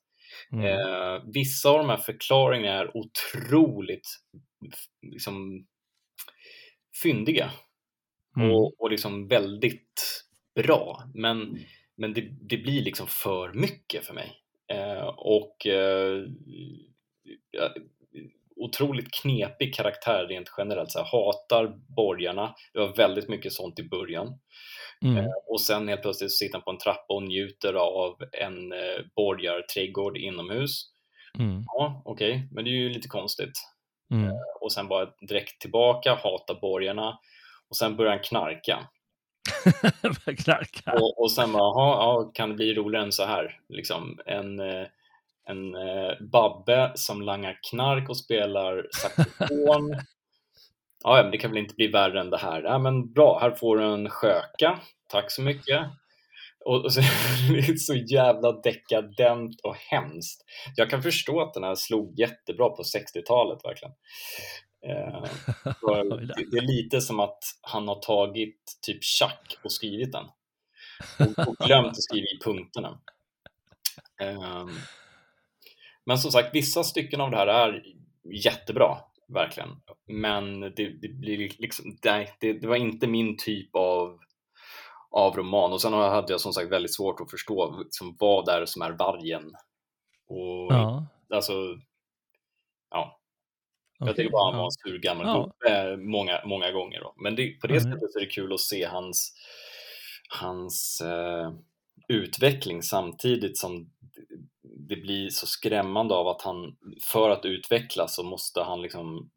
Mm. Eh, vissa av de här förklaringarna är otroligt liksom, fyndiga Mm. och, och liksom väldigt bra. Men, men det, det blir liksom för mycket för mig. Eh, och eh, otroligt knepig karaktär rent generellt. Så här, hatar borgarna. Det var väldigt mycket sånt i början. Mm. Och sen helt plötsligt sitter han på en trappa och njuter av en eh, borgarträdgård inomhus. Mm. Ja, okej, men det är ju lite konstigt. Mm. Och sen bara direkt tillbaka, hata borgarna och sen börjar han knarka. Och, och sen bara, jaha, ja, kan det bli roligare än så här? Liksom en, eh, en eh, Babbe som langar knark och spelar saxofon. ja, ja, men det kan väl inte bli värre än det här. Ja, men bra, här får du en sköka. Tack så mycket. Och, och så, det är så jävla dekadent och hemskt. Jag kan förstå att den här slog jättebra på 60-talet verkligen. Eh, det, är lite som att han har tagit typ Chuck och skrivit den. Och, och glömt att skriva i punkterna. Eh, men som sagt, vissa stycken av det här är jättebra, verkligen. Men det, det blir liksom, nej, det, det var inte min typ av, av roman. Och sen hade jag som sagt väldigt svårt att förstå liksom, vad det är som är vargen. Och Ja. alltså, ja, jag okej, tycker bara han var en sur gammal Ja. gubbe många, många gånger. Då. Men det, på det Mm. sättet är det kul att se hans, hans eh, utveckling samtidigt som det blir så skrämmande av att han, för att utvecklas så måste han liksom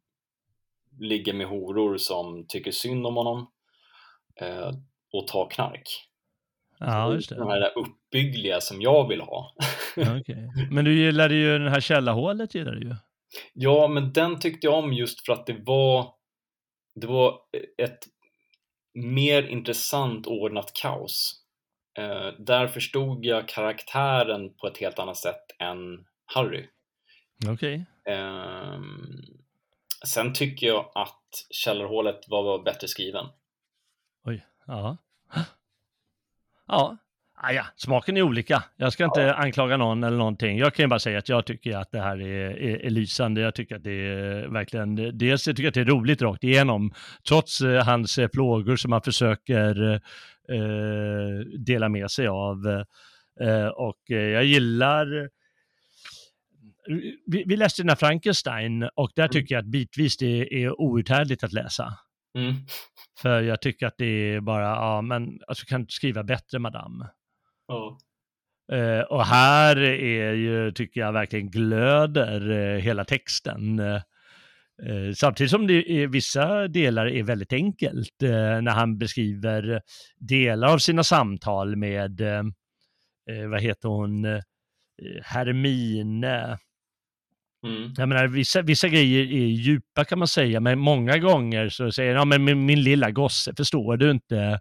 ligga med horor som tycker synd om honom eh, och ta knark. Ja, just De det. här där uppbyggliga som jag vill ha. Okej. Men du gillade ju den här källarhålet, gillade du ju. Ja, men den tyckte jag om just för att det var det var ett mer intressant ordnat kaos. Eh, där förstod jag karaktären på ett helt annat sätt än Harry. Okej. Ehm, sen tycker jag att Källarhålet var, var bättre skriven. Oj. Ja. Ja. Ah, ja, smaken är olika. Jag ska inte anklaga någon eller någonting. Jag kan ju bara säga att jag tycker att det här är, är, är lysande. Jag tycker att det är verkligen, dels jag tycker att det är roligt rakt igenom, trots eh, hans eh, plågor som han försöker eh, delar med sig av. Eh, och eh, jag gillar vi, vi läste den här Frankenstein och där tycker jag att bitvis det är outhärdligt att läsa. Mm. För jag tycker att det är bara, ja men alltså kan du skriva bättre madame. Ja. Eh, och här är ju, tycker jag verkligen glöder eh, hela texten. Eh, eh, samtidigt som det är, vissa delar är väldigt enkelt eh, när han beskriver delar av sina samtal med, eh, vad heter hon, Hermine. Mm. Jag menar, vissa, vissa grejer är djupa kan man säga, men många gånger så säger han, ja men min, min lilla gosse, förstår du inte?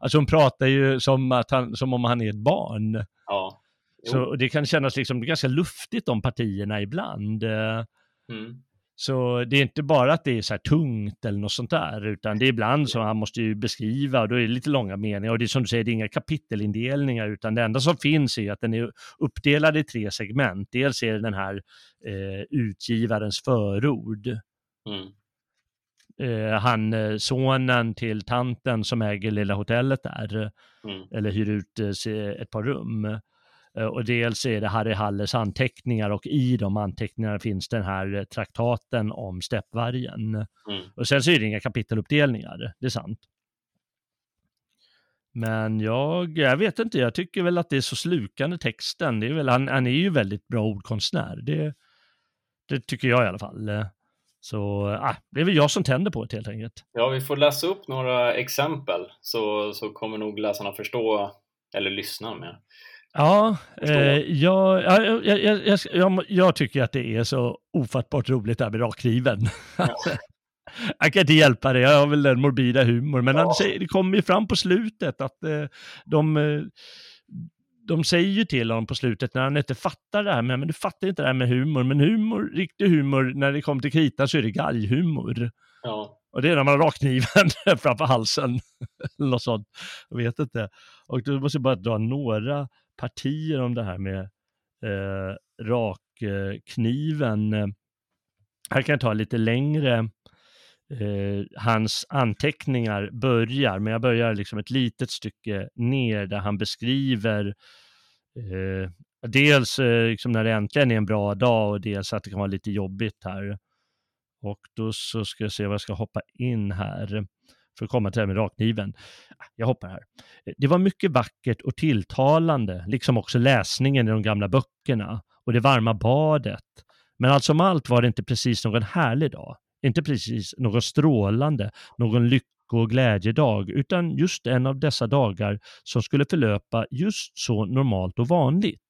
Alltså hon pratar ju som, att han, som om han är ett barn. Ja. Jo. Så det kan kännas liksom ganska luftigt de partierna ibland. Eh, Mm. Så det är inte bara att det är så här tungt eller något sånt där, utan det är ibland som han måste ju beskriva och då är det lite långa meningar och det är som du säger, det är inga kapitelindelningar utan det enda som finns är att den är uppdelad i tre segment. Dels är det den här eh, utgivarens förord, Mm. Eh, han eh, sonen till tanten som äger lilla hotellet där, Mm. eller hyr ut eh, ett par rum. Eh, Och dels är det Harry Hallers anteckningar och i de anteckningarna finns den här eh, traktaten om steppvargen. Mm. Och sen så är det inga kapiteluppdelningar, det är sant. Men jag, jag vet inte, jag tycker väl att det är så slukande texten. Det är väl, han, han är ju väldigt bra ordkonstnär. Det, det tycker jag i alla fall. Så ah, det är väl jag som tänder på det helt enkelt. Ja, vi får läsa upp några exempel så, så kommer nog läsarna förstå, eller lyssna med. Ja, eh, jag, ja, jag, jag, jag, tycker att det är så ofattbart roligt det här med rakkniven. jag kan inte hjälpa det, jag har väl den morbida humor, men det kommer ju fram på slutet att eh, de, eh, de säger ju till honom på slutet när han inte fattar det här med, men du fattar inte det här med humor, men humor, riktig humor, när det kommer till kritan så är det galghumor. Ja, Och det är när man har rakkniven framför halsen. Något sånt. Jag vet inte. Och då måste jag bara dra några partier om det här med eh, rakkniven. Eh, här kan jag ta lite längre. Eh, hans anteckningar börjar, men jag börjar liksom ett litet stycke ner där han beskriver eh, dels eh, liksom när det äntligen är en bra dag och dels att det kan vara lite jobbigt här. Och då så ska jag se vad jag ska hoppa in här för att komma till det här med rakkniven. Jag hoppar här. Det var mycket vackert och tilltalande, liksom också läsningen i de gamla böckerna och det varma badet. Men allt som allt var det inte precis någon härlig dag, inte precis någon strålande, någon lycko och glädjedag, utan just en av dessa dagar som skulle förlöpa just så normalt och vanligt.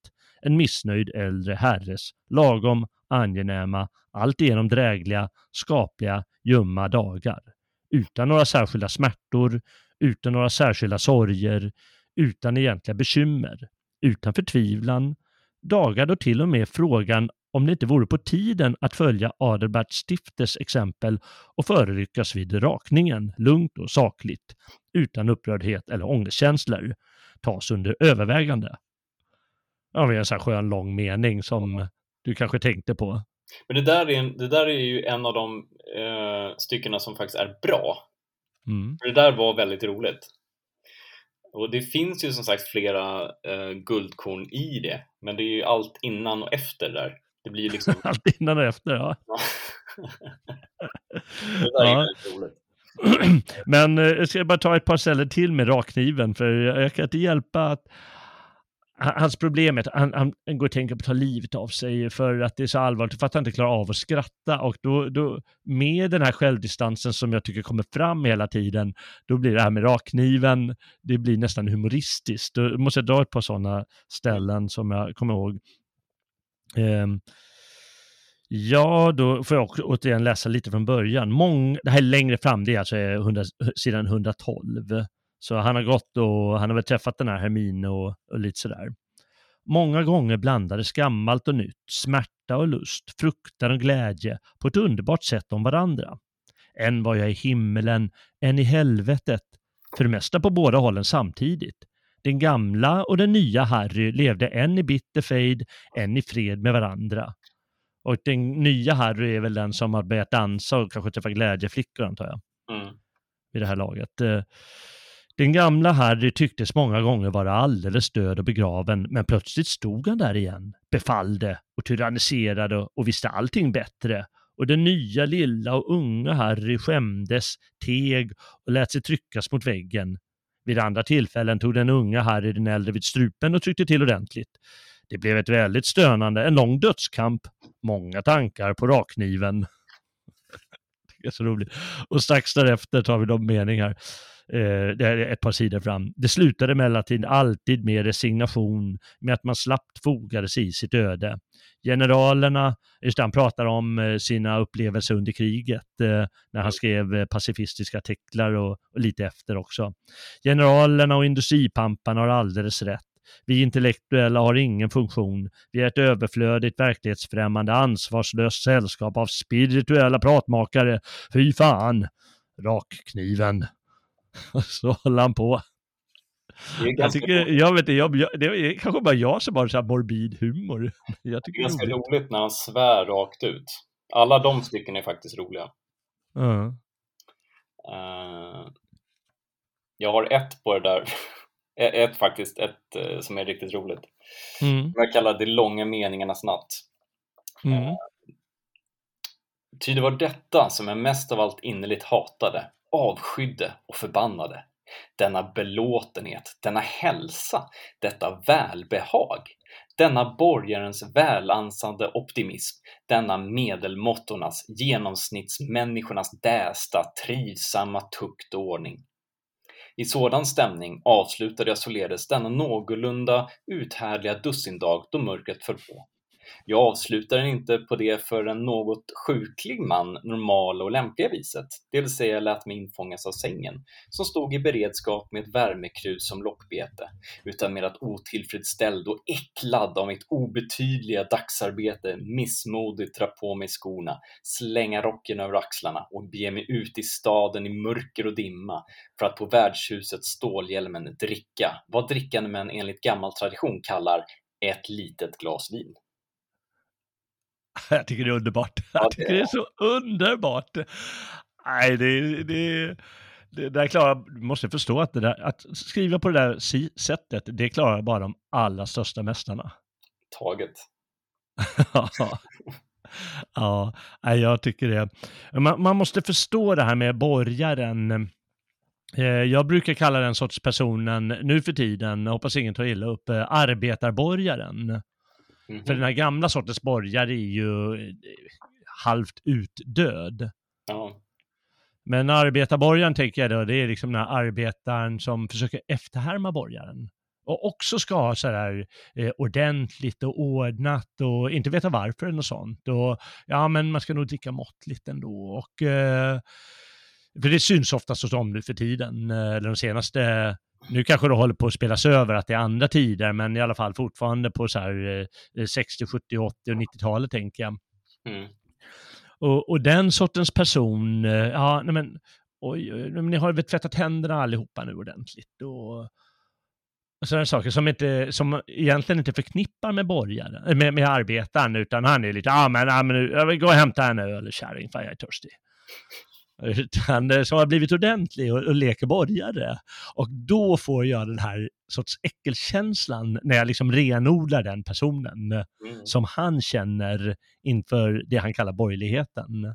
En missnöjd äldre herres lagom angenäma, alltigenom drägliga, skapliga, ljumma dagar. Utan några särskilda smärtor, utan några särskilda sorger, utan egentliga bekymmer, utan förtvivlan, dagar då till och med frågan om det inte vore på tiden att följa Adelbert Stifters exempel och föreryckas vid rakningen, lugnt och sakligt, utan upprördhet eller ångestkänslor, tas under övervägande. Ja, det är en sån här skön lång mening som du kanske tänkte på. men det där är, en, det där är ju en av de eh, styckena som faktiskt är bra. Mm. För det där var väldigt roligt. Och det finns ju som sagt flera eh, guldkorn i det, men det är ju allt innan och efter där. Det blir liksom... Allt innan och efter, ja. det är Ja. roligt. Men eh, jag ska bara ta ett par ställen till med rakkniven, för jag, kan inte hjälpa att han- Hans problem är att han, han, han går och tänker på att ta livet av sig för att det är så allvarligt, för att han inte klarar av att skratta. Och då, då, med den här självdistansen som jag tycker kommer fram hela tiden, då blir det här med rakkniven, det blir nästan humoristiskt. Då måste jag dra ett par sådana ställen som jag kommer ihåg. Ehm, ja, då får jag också återigen läsa lite från början. Mång, det här är längre fram, det är alltså eh, 100, eh, sidan 112. Så han har gått och han har väl träffat den här Hermine och, och lite sådär. Många gånger blandades gammalt och nytt, smärta och lust, fruktan och glädje på ett underbart sätt om varandra. En var jag i himmelen, en i helvetet, för det mesta på båda hållen samtidigt. Den gamla och den nya Harry levde en i bitter fejd, en i fred med varandra. Och den nya Harry är väl den som har börjat dansa och kanske träffa glädjeflickor antar jag, Mm. vid det här laget. Eh, Den gamla Harry tycktes många gånger vara alldeles död och begraven, men plötsligt stod han där igen, befallde och tyranniserade och visste allting bättre. Och den nya lilla och unga Harry skämdes, teg och lät sig tryckas mot väggen. Vid andra tillfällen tog den unga Harry den äldre vid strupen och tryckte till ordentligt. Det blev ett väldigt stönande, en lång dödskamp, många tankar på rakkniven. det är så roligt. Och strax därefter tar vi de meningar. Eh, det är ett par sidor fram. Det slutade emellertid alltid med resignation, med att man slappt fogade sig i sitt öde. Generalerna, just det, han pratar om eh, sina upplevelser under kriget, eh, när han skrev eh, pacifistiska artiklar och, och lite efter också. Generalerna och industripamparna har alldeles rätt. Vi intellektuella har ingen funktion. Vi är ett överflödigt, verklighetsfrämmande, ansvarslöst sällskap av spirituella pratmakare. Fy fan! Rakkniven. Och så håller han på. Jag, tycker, jag vet inte, jag, jag, det är kanske bara jag som har så här morbid humor. Jag tycker det är ganska roligt. roligt när han svär rakt ut. Alla de stycken är faktiskt roliga. Ja. Eh, jag har ett på det där. Ett faktiskt, ett eh, som är riktigt roligt. Mm. Jag kallar det långa meningarnas natt. Mm. Ty det var detta som jag mest av allt innerligt hatade, avskydde och förbannade. Denna belåtenhet, denna hälsa, detta välbehag, denna borgarens välansande optimism, denna medelmåttornas, genomsnittsmänniskornas dästa, trivsamma tukt och ordning. I sådan stämning avslutade jag således denna någorlunda uthärdliga dussindag då mörkret föll på. Jag avslutar den inte på det för en något sjuklig man normala och lämpliga viset, det vill säga lät mig infångas av sängen, som stod i beredskap med ett värmekrus som lockbete, utan med att otillfredsställd och äcklad av mitt obetydliga dagsarbete missmodigt dra på mig skorna, slänga rocken över axlarna och bege mig ut i staden i mörker och dimma för att på värdshuset stålhjälmen dricka vad drickande män enligt gammal tradition kallar ett litet glas vin. Jag tycker det är underbart. Ja, Jag tycker det är så underbart. Nej, det, det, det där klarar, du måste förstå att det där, att skriva på det där sättet, det klarar bara de allra största mästarna. Taget. ja, nej, jag tycker det. Man, man måste förstå det här med borgaren. Eh, Jag brukar kalla den sorts personen nu för tiden, jag hoppas ingen tar illa upp, eh, arbetarborgaren. Mhm. För den här gamla sortens borgare är ju eh, halvt utdöd. Ja. Men arbetarborgaren tänker jag då, det är liksom den här arbetaren som försöker efterhärma borgaren. Och också ska ha sådär eh, ordentligt och ordnat och inte veta varför något sånt. Och ja, men man ska nog dricka måttligt ändå. Och, eh, för det syns oftast hos dem nu för tiden, eh, eller de senaste nu kanske det håller på att spelas över att det är andra tider, men i alla fall fortfarande på så här eh, 60, 70, 80 och 90-talet tänker jag. Mm. Och, och den sortens person, eh, ja, nej men, oj, oj, ni har väl tvättat händerna allihopa nu ordentligt och, och sådana saker som, inte, som egentligen inte förknippar med borgaren, eh, med, med arbetaren, utan han är lite, ja men, ja, men nu, jag vill gå och hämta en öl kärring, för jag är törstig. Utan som har blivit ordentlig och, och leker borgare. Och då får jag den här sorts äckelkänslan när jag liksom renodlar den personen Mm. som han känner inför det han kallar borgerligheten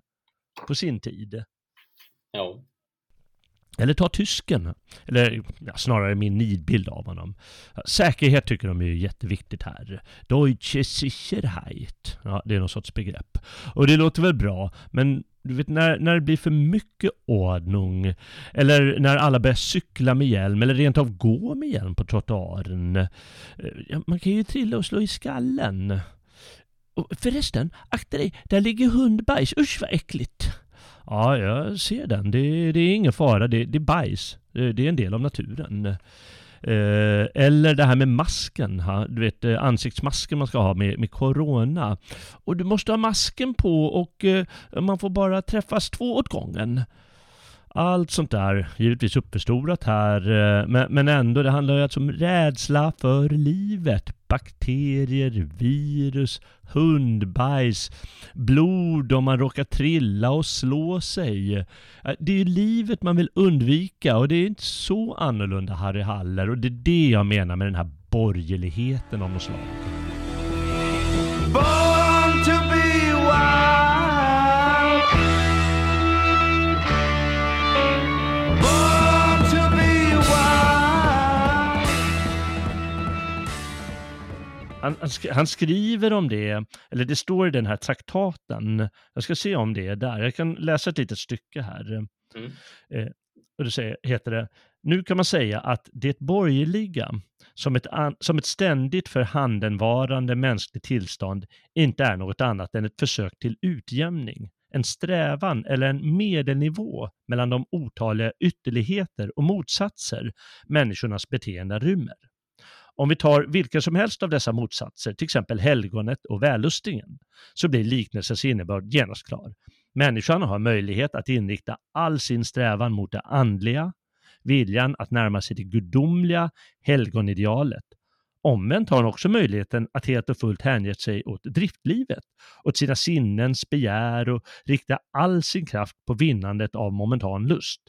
på sin tid. Ja. Eller ta tysken, eller ja, snarare min nidbild av honom. Säkerhet tycker de är jätteviktigt här. Deutsche Sicherheit, ja, det är någon sorts begrepp. Och det låter väl bra, men du vet när, när det blir för mycket ordning, eller när alla börjar cykla med hjälm, eller rent av gå med hjälm på trottoaren. Eh, man kan ju trilla och slå i skallen. Och förresten, akta dig, där ligger hundbajs, usch vad äckligt. Ja, jag ser den. Det, det är ingen fara. Det, det är bajs. Det, det är en del av naturen. Eh, eller det här med masken. Ha? Du vet eh, ansiktsmasken man ska ha med, med corona. Och du måste ha masken på och eh, man får bara träffas två åt gången. Allt sånt där, givetvis uppförstorat här, eh, men, men ändå, det handlar ju alltså om rädsla för livet. Bakterier, virus, hundbajs, blod om man råkar trilla och slå sig. Eh, det är ju livet man vill undvika och det är inte så annorlunda Harry Haller och det är det jag menar med den här borgerligheten av något slag. Han, han, sk- han skriver om det, eller det står i den här traktaten. Jag ska se om det är där. Jag kan läsa ett litet stycke här. Mm. Eh, och det heter det, nu kan man säga att det borgerliga som ett, an, som ett ständigt förhandenvarande mänskligt tillstånd inte är något annat än ett försök till utjämning, en strävan eller en medelnivå mellan de otaliga ytterligheter och motsatser människornas beteende rymmer. Om vi tar vilken som helst av dessa motsatser, till exempel helgonet och vällustingen, så blir liknelsens innebörd genast klar. Människan har möjlighet att inrikta all sin strävan mot det andliga, viljan att närma sig det gudomliga helgonidealet. Omvänt har hon också möjligheten att helt och fullt hänge sig åt driftlivet, åt sina sinnens begär och rikta all sin kraft på vinnandet av momentan lust.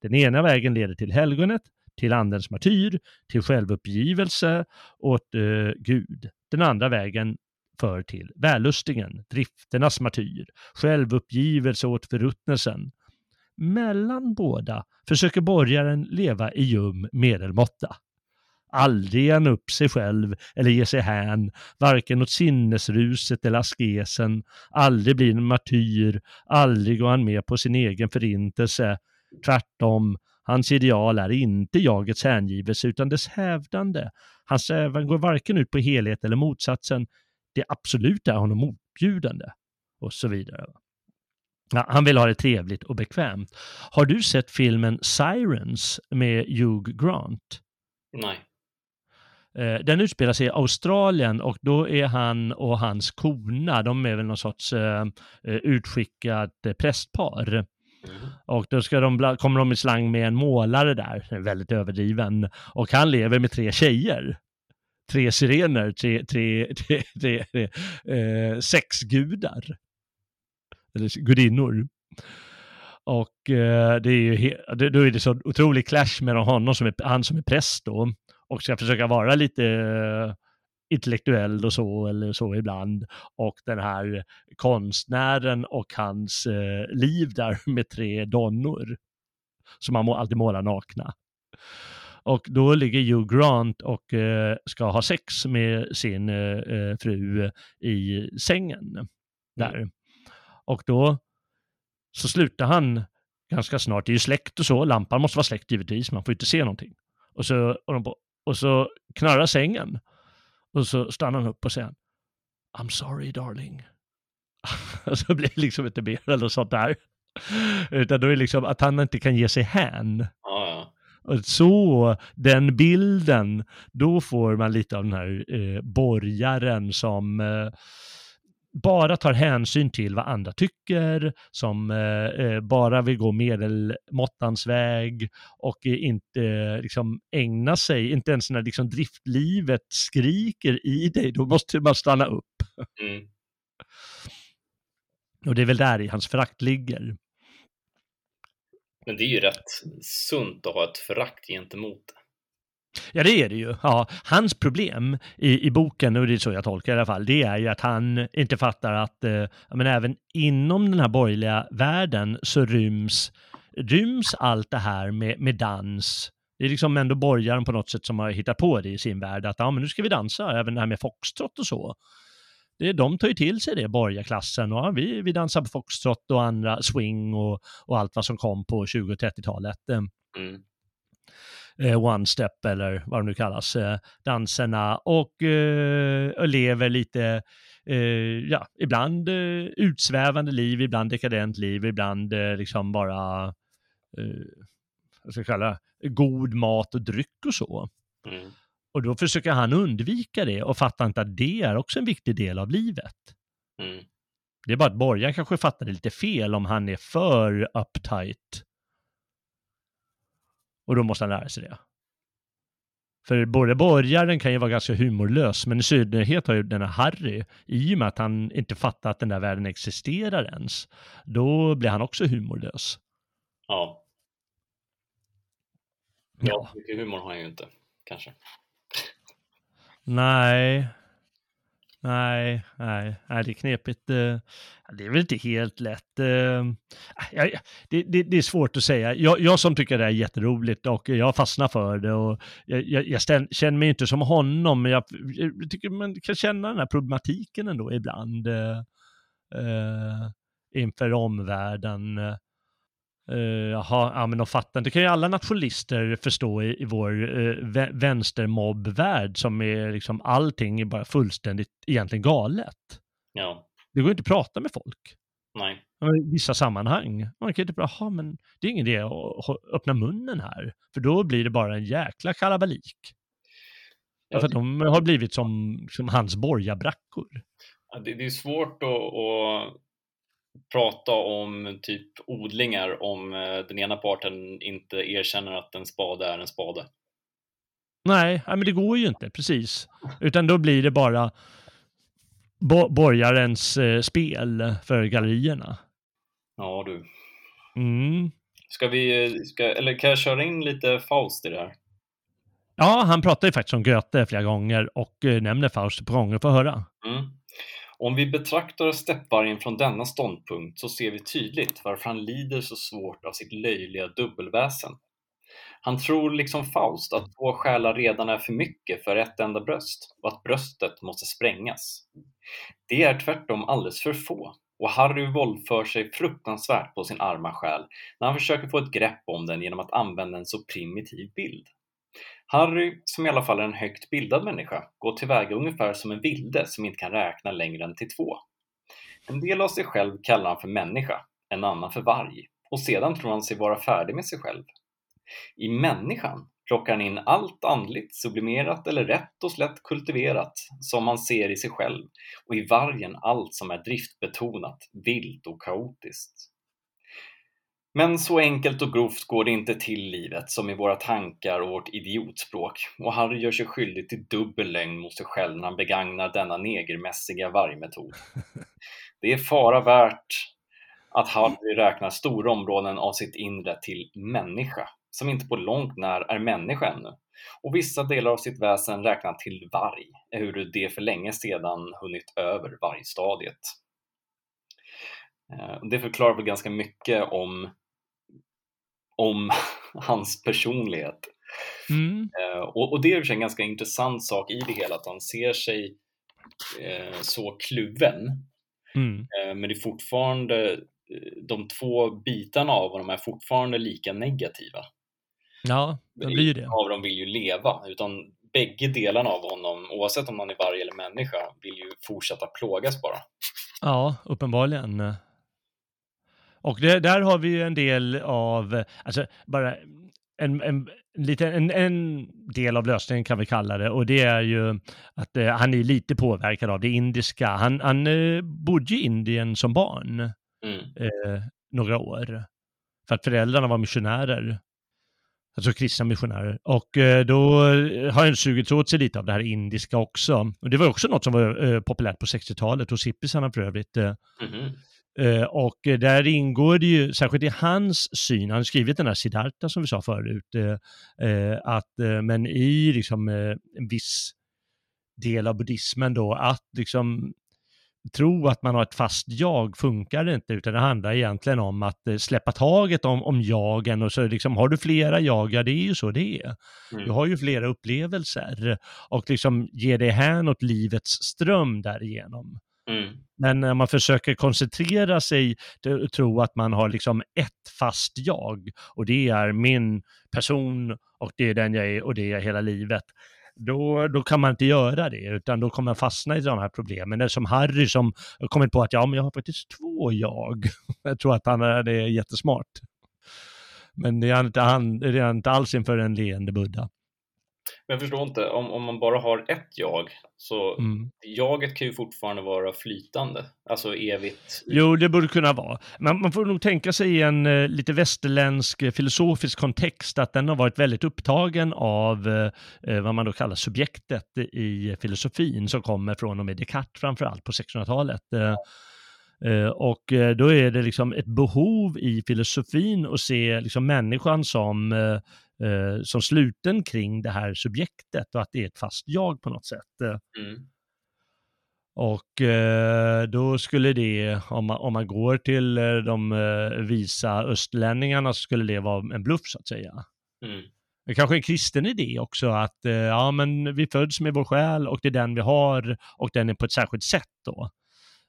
Den ena vägen leder till helgonet, till andens martyr, till självuppgivelse åt eh, Gud. Den andra vägen för till vällustingen, drifternas martyr, självuppgivelse åt förruttnelsen. Mellan båda försöker borgaren leva i ljum medelmåtta. Aldrig ger han upp sig själv eller ger sig hän, varken åt sinnesruset eller askesen, aldrig blir en martyr, aldrig går han med på sin egen förintelse. Tvärtom, hans ideal är inte jagets hängivelse utan dess hävdande. Hans strävan går varken ut på helhet eller motsatsen. Det absolut är honom motbjudande. Och så vidare. Ja, han vill ha det trevligt och bekvämt. Har du sett filmen Sirens med Hugh Grant? Nej. Eh, Den utspelar sig i Australien och då är han och hans kona, de är väl någon sorts eh, eh, utskickat prästpar. Och då ska de, kommer de i slang med en målare där, väldigt överdriven. Och han lever med tre tjejer. Tre sirener, tre, tre, tre, tre, tre eh, sexgudar. Eller gudinnor. Och eh, det är ju he- det, då är det så otrolig clash mellan honom som är, han som är präst då och ska försöka vara lite eh, intellektuell och så eller så ibland och den här konstnären och hans eh, liv där med tre donnor som han må, alltid målar nakna. Och då ligger Hugh Grant och eh, ska ha sex med sin eh, eh, fru i sängen där. Och då så slutar han ganska snart, det är ju släckt och så, lampan måste vara släckt givetvis, man får inte se någonting. Och så, och, på- och så knarrar sängen. Och så stannar han upp och säger I'm sorry darling. och så blir det liksom inte mer eller sånt där. Utan då är det liksom att han inte kan ge sig hän. Ja, ja. Och så, den bilden, då får man lite av den här eh, borgaren som eh, bara tar hänsyn till vad andra tycker, som eh, eh, bara vill gå medelmåttans väg och eh, inte eh, liksom ägna sig, inte ens när liksom driftlivet skriker i dig, då måste man stanna upp. Mm. Och det är väl där i hans förakt ligger. Men det är ju rätt sunt att ha ett förakt gentemot det. Ja, det är det ju. Ja, hans problem i, i boken, och det är så jag tolkar det i alla fall, det är ju att han inte fattar att eh, men även inom den här borgerliga världen så ryms, ryms allt det här med, med dans. Det är liksom ändå borgaren på något sätt som har hittat på det i sin värld, att ja, men nu ska vi dansa, även det här med foxtrot och så. Det, de tar ju till sig det, borgarklassen, och ja, vi, vi dansar på foxtrot och andra swing och, och allt vad som kom på 20 och 30-talet. Mm eh, one step eller vad de nu kallas, eh, danserna och, eh, lever lite, eh, ja, ibland eh, utsvävande liv, ibland dekadent liv, ibland eh, liksom bara, vad ska jag kalla det, god mat och dryck och så. Mm. Och då försöker han undvika det och fattar inte att det är också en viktig del av livet. Mm. Det är bara att borgaren kanske fattar det lite fel om han är för uptight. Och då måste han lära sig det. För både borgaren kan ju vara ganska humorlös, men i synnerhet har ju den här Harry, i och med att han inte fattar att den där världen existerar ens, då blir han också humorlös. Ja. Ja, mycket humor har han ju inte, kanske. Nej. Nej, nej, nej, det är knepigt. Eh, det är väl inte helt lätt. Eh, det, det, det är svårt att säga. Jag, jag som tycker det är jätteroligt och jag fastnar för det och jag, jag, jag ställ, känner mig inte som honom, men jag, tycker man kan känna den här problematiken ändå ibland eh, eh inför omvärlden. Eh, Jaha, ja men de fattar inte. Det kan ju alla nationalister förstå i, i vår vä- vänstermobbvärld som är liksom allting är bara fullständigt egentligen galet. Ja, Det går inte att prata med folk. nej. I vissa sammanhang. Man kan inte bara, jaha men det är ingen idé att öppna munnen här. För då blir det bara en jäkla kalabalik. Ja, för de har blivit som, som hans borgarbrackor. Ja, Det, det är svårt att, att prata om typ odlingar om eh, den ena parten inte erkänner att en spade är en spade. Nej, men det går ju inte, precis. Utan då blir det bara bo- borgarens eh, spel för gallerierna. Ja du. Mm. Ska vi, ska, eller kan jag köra in lite Faust i det här? Ja, han pratar ju faktiskt om Goethe flera gånger och eh, nämner Faust på gånger. Få höra. Mm. Om vi betraktar steppvargen från denna ståndpunkt så ser vi tydligt varför han lider så svårt av sitt löjliga dubbelväsen. Han tror liksom Faust att två själar redan är för mycket för ett enda bröst och att bröstet måste sprängas. Det är tvärtom alldeles för få och Harry våldför sig fruktansvärt på sin arma själ när han försöker få ett grepp om den genom att använda en så primitiv bild. Harry, som i alla fall är en högt bildad människa, går tillväga ungefär som en vilde som inte kan räkna längre än till två. En del av sig själv kallar han för människa, en annan för varg och sedan tror han sig vara färdig med sig själv. I människan plockar han in allt andligt, sublimerat eller rätt och slätt kultiverat som man ser i sig själv och i vargen allt som är driftbetonat, vilt och kaotiskt. Men så enkelt och grovt går det inte till livet som i våra tankar och vårt idiotspråk och Harry gör sig skyldig till dubbel lögn mot sig själv när han begagnar denna negermässiga vargmetod. Det är fara värt att Harry räknar stora områden av sitt inre till människa, som inte på långt när är människa ännu, och vissa delar av sitt väsen räknar till varg, ehuru det för länge sedan hunnit över vargstadiet. Eh, Det förklarar väl ganska mycket om, om hans personlighet. Mm. Eh, Och, och det är en ganska intressant sak i det hela, att han ser sig eh, så kluven. Mm. Eh, men det är fortfarande, eh, de två bitarna av honom är fortfarande lika negativa. Ja, det blir ju det. Ingen av dem vill ju leva, utan bägge delarna av honom, oavsett om han är varg eller människa, vill ju fortsätta plågas bara. Ja, uppenbarligen. Och det, där har vi ju en del av, alltså bara en, en, lite, en, en del av lösningen kan vi kalla det och det är ju att eh, han är lite påverkad av det indiska. Han, han eh, bodde i Indien som barn Mm. eh, några år för att föräldrarna var missionärer. Alltså kristna missionärer. Och eh, då har han sugit åt sig lite av det här indiska också. Och det var också något som var eh, populärt på 60-talet hos hippisarna för övrigt. Eh, Eh, och där ingår det ju, särskilt i hans syn, han har skrivit den här Siddhartha som vi sa förut, eh, eh, att, men i liksom en viss del av buddhismen då, att liksom tro att man har ett fast jag funkar inte, utan det handlar egentligen om att släppa taget om, om jagen och så liksom, har du flera jag, ja det är ju så det är. Mm. Du har ju flera upplevelser och liksom ge dig hän åt livets ström därigenom. Mm. Men när man försöker koncentrera sig och tro att man har liksom ett fast jag och det är min person och det är den jag är och det är jag hela livet. Då, då kan man inte göra det, utan då kommer man fastna i de här problemen. Det är som Harry som har kommit på att ja, men jag har faktiskt två jag. Jag tror att han är, är jättesmart. Men det är inte, han, det är inte alls inför en leende Buddha. Men jag förstår inte, om, om man bara har ett jag, så Mm. jaget kan ju fortfarande vara flytande, alltså evigt. Jo, det borde kunna vara. Men man får nog tänka sig i en eh, lite västerländsk eh, filosofisk kontext att den har varit väldigt upptagen av eh, eh, vad man då kallar subjektet i filosofin som kommer från och med Descartes framför allt på 1600-talet. Eh, eh, och då är det liksom ett behov i filosofin att se liksom människan som, eh, som sluten kring det här subjektet och att det är ett fast jag på något sätt. Eh, Mm. och eh, då skulle det, om man, om man går till eh, de eh, visa östlänningarna, så skulle det vara en bluff så att säga. Mm. Det kanske är en kristen idé också, att eh, ja, men vi föds med vår själ och det är den vi har och den är på ett särskilt sätt då.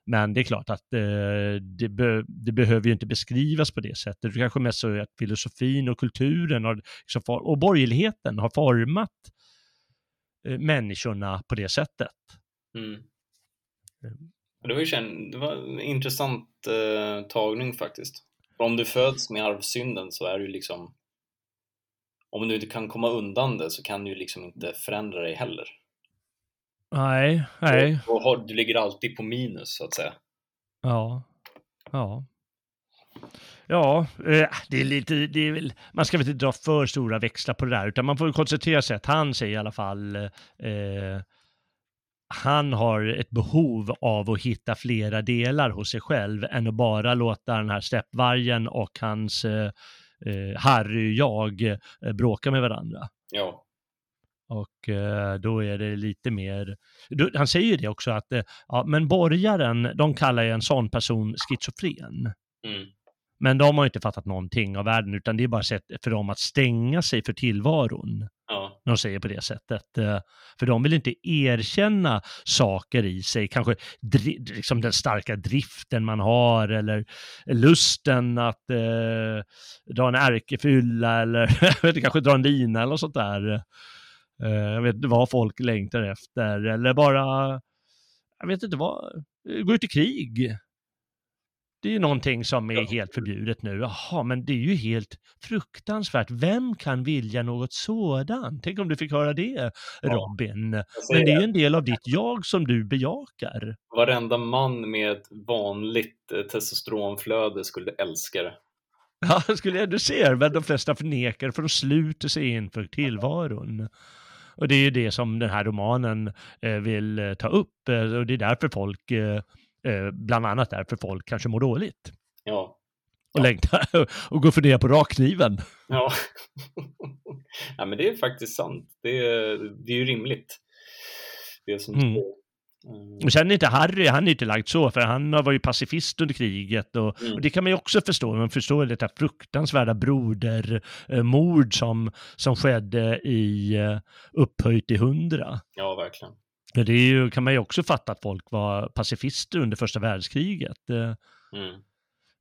Men det är klart att eh, det, be, det behöver ju inte beskrivas på det sättet. Det kanske mest så att filosofin och kulturen har, liksom, och borgerligheten har format eh, människorna på det sättet. Mm. Mm. Det var ju känd, det var en intressant eh, tagning faktiskt. För om du föds med arvsynden så är du liksom om du inte kan komma undan det så kan du liksom inte förändra dig heller. Nej, nej. Och, och har, du ligger alltid på minus så att säga. Ja. Ja. Ja, eh, det är lite, det är väl, man ska väl inte dra för stora växlar på det där, utan man får koncentrera sig att han säger i alla fall, eh, han har ett behov av att hitta flera delar hos sig själv än att bara låta den här steppvargen och hans eh, eh, Harry-jag eh, bråka med varandra. Ja. Och eh, då är det lite mer, då, han säger ju det också att, eh, ja men borgaren, de kallar ju en sån person schizofren. Mm. Men de har ju inte fattat någonting av världen, utan det är bara sätt för dem att stänga sig för tillvaron, Ja. de säger på det sättet. Eh, För de vill inte erkänna saker i sig, kanske liksom den starka driften man har, eller lusten att eh, dra en ärkefylla, eller kanske dra en lina eller sånt där. Eh, jag vet inte vad folk längtar efter, eller bara, jag vet inte vad, gå ut i krig. Det är ju någonting som är helt förbjudet nu. Jaha, men det är ju helt fruktansvärt. Vem kan vilja något sådant? Tänk om du fick höra det. Robin. Men det är ju en del av ditt jag som du bejakar. Varenda man med ett vanligt eh, testosteronflöde skulle älska det. Ja, skulle jag, du ser, men de flesta förnekar för de sluter sig inför tillvaron. Och det är ju det som den här romanen eh, vill eh, ta upp eh, och det är därför folk, bland annat därför folk kanske mår dåligt Ja. och längtar och går och funderar på rakkniven. Ja. ja, men det är faktiskt sant. Det är, det är ju rimligt. Det som Mm. Mm. Och sen är inte Harry, han är inte lagd så, för han var ju pacifist under kriget och, Mm. och det kan man ju också förstå. Man förstår det här fruktansvärda brodermord som, som skedde i uh, upphöjt till hundra. Ja, verkligen. Men det är ju, kan man ju också fatta att folk var pacifister under första världskriget. Eh, Mm.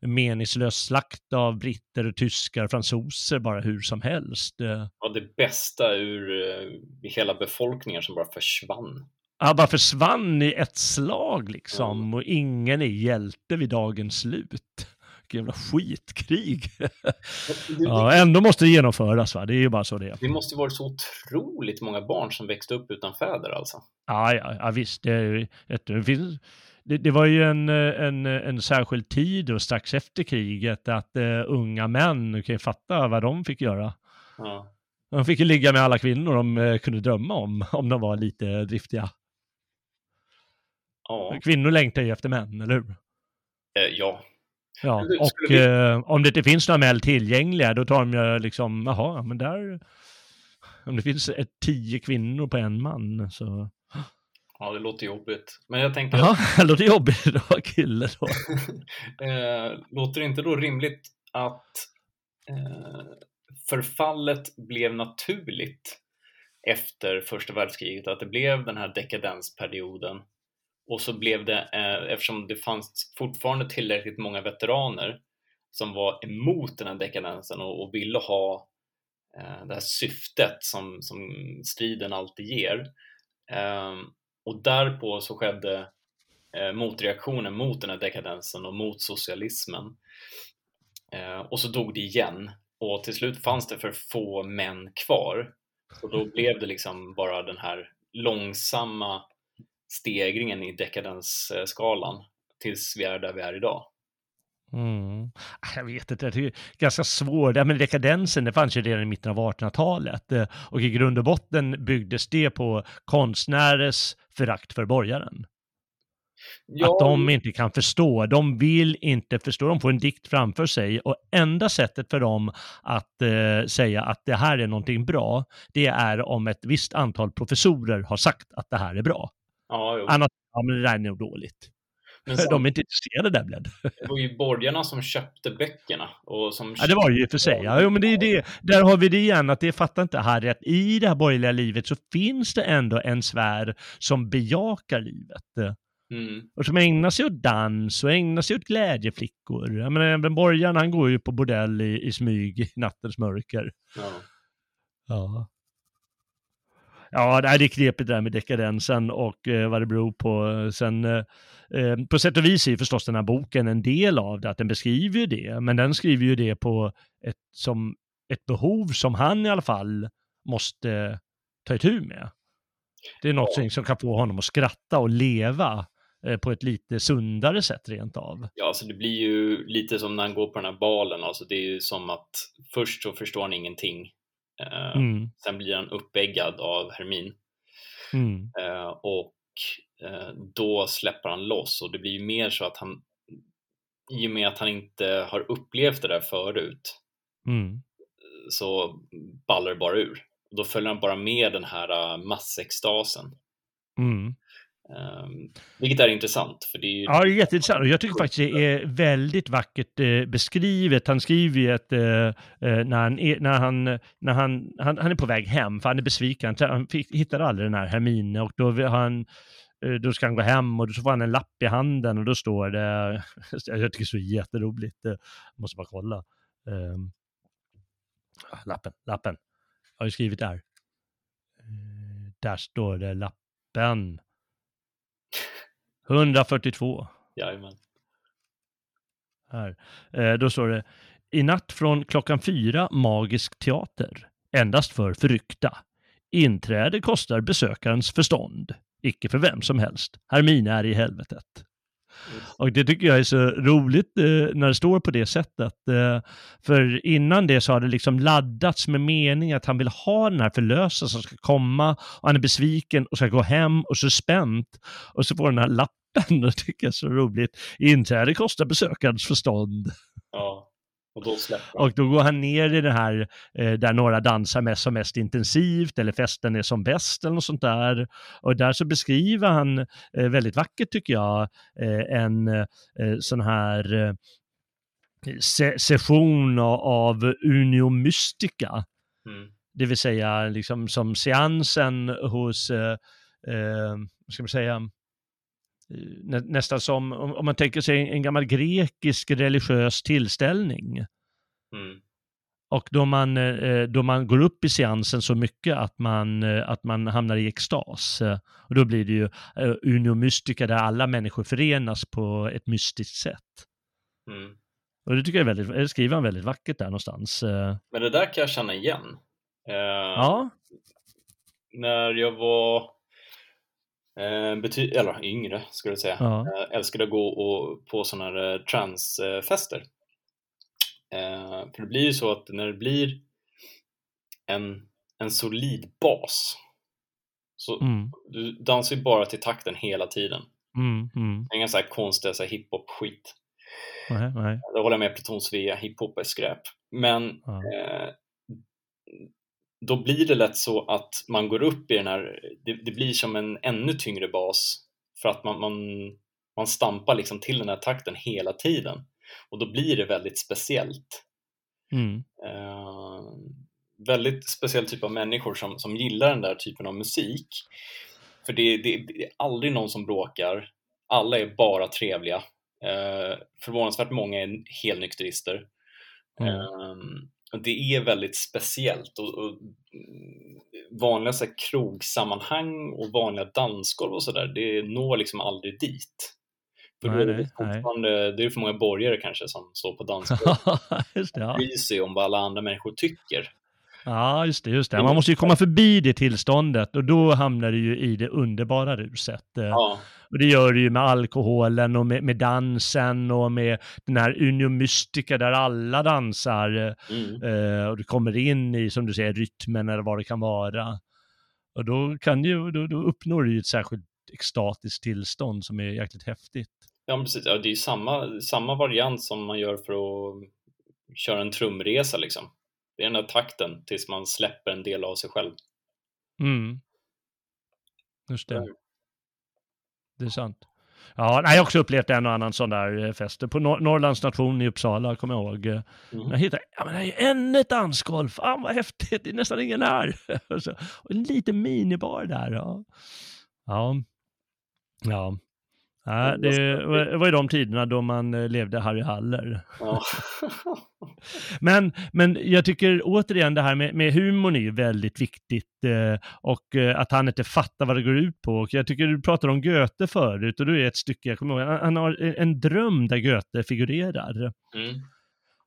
meningslös slakt av britter och tyskar, fransoser bara hur som helst. Eh, Ja, det bästa ur eh, hela befolkningen som bara försvann. Han bara försvann i ett slag liksom och ingen är hjälte vid dagens slut. Vilket jävla skitkrig. Ja, ändå måste det genomföras va, det är ju bara så det är. det måste varit så otroligt många barn som växte upp utan fäder alltså. Ja, ja, ja visst. Det, det, finns, det, det var ju en, en, en särskild tid och strax efter kriget att uh, unga män, du kan ju fatta vad de fick göra. Ja. De fick ju ligga med alla kvinnor de eh, kunde drömma om, om de var lite driftiga. Ja. Kvinnor längtar ju efter män, eller hur? Eh, ja. Ja, och vi- eh, om det inte finns några män tillgängliga, då tar de ju liksom, jaha, men där, om det finns ett, tio kvinnor på en man, så, ja, det låter jobbigt. Men jag tänker, jaha, det låter jobbigt att vara kille då. eh, låter det inte då rimligt att eh, förfallet blev naturligt efter första världskriget? Att det blev den här dekadensperioden och så blev det, eh, eftersom det fanns fortfarande tillräckligt många veteraner som var emot den här dekadensen och, och ville ha eh, det här syftet som, som striden alltid ger. Ehm, och därpå så skedde eh, motreaktionen mot den här dekadensen och mot socialismen. Eh, och så dog det igen. Och till slut fanns det för få män kvar. Och då blev det liksom bara den här långsamma stegringen i dekadensskalan tills vi är där vi är idag. Mm. Ah, Jag vet inte, det är ganska svårt. Ja, men dekadensen det fanns ju redan i mitten av 1800-talet eh, och i grund och botten byggdes det på konstnärers förakt för borgaren. Att de inte kan förstå, de vill inte förstå, de får en dikt framför sig och enda sättet för dem att eh, säga att det här är någonting bra, det är om ett visst antal professorer har sagt att det här är bra. Ja, jo. Annars, ja men det där är nog dåligt. Men De sen, är inte intresserade där Bled. det var ju borgarna som köpte böckerna. Och som Ja, det var ju för sig. Ja, jo, men det är det. Där har vi det igen, att det fattar inte Harry, att i det här borgerliga livet så finns det ändå en sfär som bejakar livet. Mm, Och som ägnar sig åt dans och ägnar sig åt glädjeflickor. Jag menar, även borgaren, han går ju på bordell i, i smyg i nattens mörker. ja. Ja. Ja, det är knepigt det där med dekadensen och eh, vad det beror på. Sen, eh, eh, på sätt och vis är förstås den här boken en del av det, att den beskriver ju det, men den skriver ju det på ett, som ett behov som han i alla fall måste ta itu med. Det är något Ja. som kan få honom att skratta och leva eh, på ett lite sundare sätt rent av. Ja, alltså det blir ju lite som när han går på den här balen. Alltså det är ju som att först så förstår han ingenting. Eh, Mm, Sen blir han uppeggad av Hermin mm, eh, och eh, då släpper han loss och det blir ju mer så att han i och med att han inte har upplevt det där förut mm. så ballar det bara ur. Då följer han bara med den här massextasen. Mm. Um, vilket är intressant för det är ju Ja, det är jätteintressant. Jag tycker faktiskt det är väldigt vackert eh, beskrivet. Han skriver ju att eh, eh, när, han är, när, han, när han, han, han är på väg hem, för han är besviken, han, hittar aldrig den här Hermine och då, han, då ska han gå hem och då får han en lapp i handen och då står det, jag tycker det är så jätteroligt, eh, måste bara kolla. Eh, lappen, lappen, jag har ju skrivit där. Där står det lappen. 142. Jajamän. Här. Eh, då står det I natt från klockan fyra magisk teater. Endast för förryckta. Inträde kostar besökarens förstånd. Icke för vem som helst. Hermine är i helvetet. Och det tycker jag är så roligt eh, när det står på det sättet. Eh, för innan det så har det liksom laddats med mening att han vill ha den här förlösaren som ska komma och han är besviken och ska gå hem och så spänt. Och så får den här lappen och det tycker jag är så roligt. Inträde kostar besökarens förstånd. Ja. Och då. Och då går han ner i det här eh, där några dansar mest som mest intensivt eller festen är som bäst eller något sånt där. Och där så beskriver han eh, väldigt vackert tycker jag eh, en eh, sån här eh, se session av Unio Mystica. Mm. Det vill säga liksom som seansen hos, eh, eh, ska man säga, nä nästan som om, om man tänker sig en gammal grekisk religiös tillställning. Mm. Och då man, eh, då man går upp i seansen så mycket att man, eh, att man hamnar i extas. Eh, Och då blir det ju Unio Mystica där alla människor förenas på ett mystiskt sätt. Mm. Och det tycker jag är väldigt, det skriver han väldigt vackert där någonstans. Men det där kan jag känna igen. Eh, Ja, När jag var bety- eller yngre, skulle jag säga, ja, eh, älskade att gå och, på sådana här eh, transfester. Eh, för det blir ju så att när det blir en, en solid bas så mm, du dansar ju bara till takten hela tiden. mm, mm. Inga så här konstiga så här hiphop-skit. Nej, nej. Då håller jag med Pluton Svea, hiphop är skräp. Men Ja. eh, då blir det lätt så att man går upp i den här, det, det blir som en ännu tyngre bas för att man, man, man stampar liksom till den här takten hela tiden. Och då blir det väldigt speciellt. Mm, Eh, väldigt speciell typ av människor som, som gillar den där typen av musik. För det, det, det är aldrig någon som bråkar, alla är bara trevliga. Eh, förvånansvärt många är helnykterister. mm. Och det är väldigt speciellt. Och, och vanliga så här, krogsammanhang och vanliga dansgolv och sådär, det når liksom aldrig dit. För Nej, är det nej. fortfarande, det är för många borgare kanske som står på dansgolv ja. bryr sig om vad alla andra människor tycker. Ja, just det, just det. Man måste ju komma förbi det tillståndet och då hamnar du ju i det underbara ruset. Eh, Ja, Och det gör du ju med alkoholen och med, med dansen och med den här Union Mystica där alla dansar. mm. Eh, och du kommer in i, som du säger, rytmen eller vad det kan vara. Och då, kan ju, då, då uppnår du ju ett särskilt extatiskt tillstånd som är jäkligt häftigt. ja precis. Ja, det är ju samma, samma variant som man gör för att köra en trumresa liksom. Det är den där takten tills man släpper en del av sig själv. Mm. Just det. Mm. Det är sant. Ja, nej, jag har också upplevt en och annan sån där eh, fest. På Nor- Norrlands nation i Uppsala, kommer jag ihåg. eh, Mm. Jag hittade, ja men det är ju ännu ett dansgolf, fan vad häftigt, det är nästan ingen här. Och så- och en liten minibar där. Ja, ja. ja. Ja det var ju de tiderna då man eh, levde Harry Haller. Ja. Men, men jag tycker återigen det här med, med humorn är ju väldigt viktigt eh, och eh, att han inte fattar vad det går ut på. Och jag tycker du pratade om Goethe förut och då är ett stycke, jag kommer ihåg, han, har en dröm där Goethe figurerar. Mm.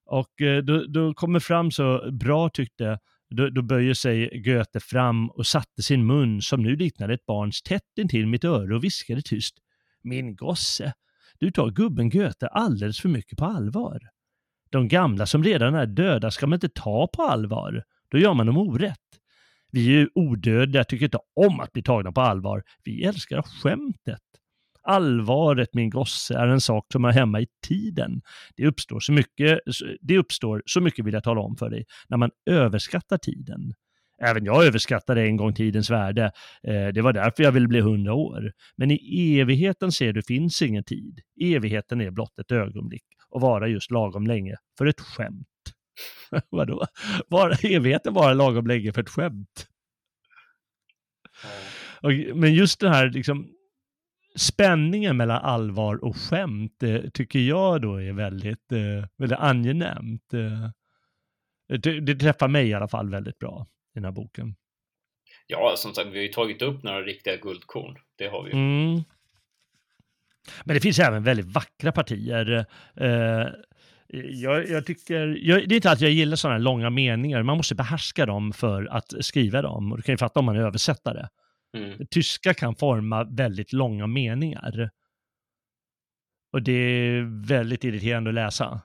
Och då, då kommer fram så bra tyckte, då, då böjer sig Goethe fram och satte sin mun som nu liknade ett barns tätt intill mitt öra och viskade tyst. Min gosse, du tar gubben Goethe alldeles för mycket på allvar. De gamla som redan är döda ska man inte ta på allvar. Då gör man dem orätt. Vi är ju odödliga, tycker inte om att bli tagna på allvar. Vi älskar skämtet. Allvaret, min gosse, är en sak som är hemma i tiden. Det uppstår så mycket, det uppstår, så mycket vill jag tala om för dig, när man överskattar tiden. Även jag överskattade en gång tidens värde. Eh, det var därför jag ville bli hundra år. Men i evigheten ser du finns ingen tid. Evigheten är blott ett ögonblick och vara just lagom länge för ett skämt. Vadå? Var, evigheten vara lagom länge för ett skämt? Och, men just det här liksom, spänningen mellan allvar och skämt eh, tycker jag då är väldigt, eh, väldigt angenämt. Eh, det, det träffar mig i alla fall väldigt bra den här boken. ja, som sagt, vi har ju tagit upp några riktiga guldkorn. Det har vi ju. Mm. Men det finns även väldigt vackra partier. Eh, jag, jag tycker, jag, det är inte att jag gillar sådana här långa meningar, man måste behärska dem för att skriva dem. Och du kan ju fatta om man är översättare. Mm. Tyska kan forma väldigt långa meningar. Och det är väldigt irriterande att läsa.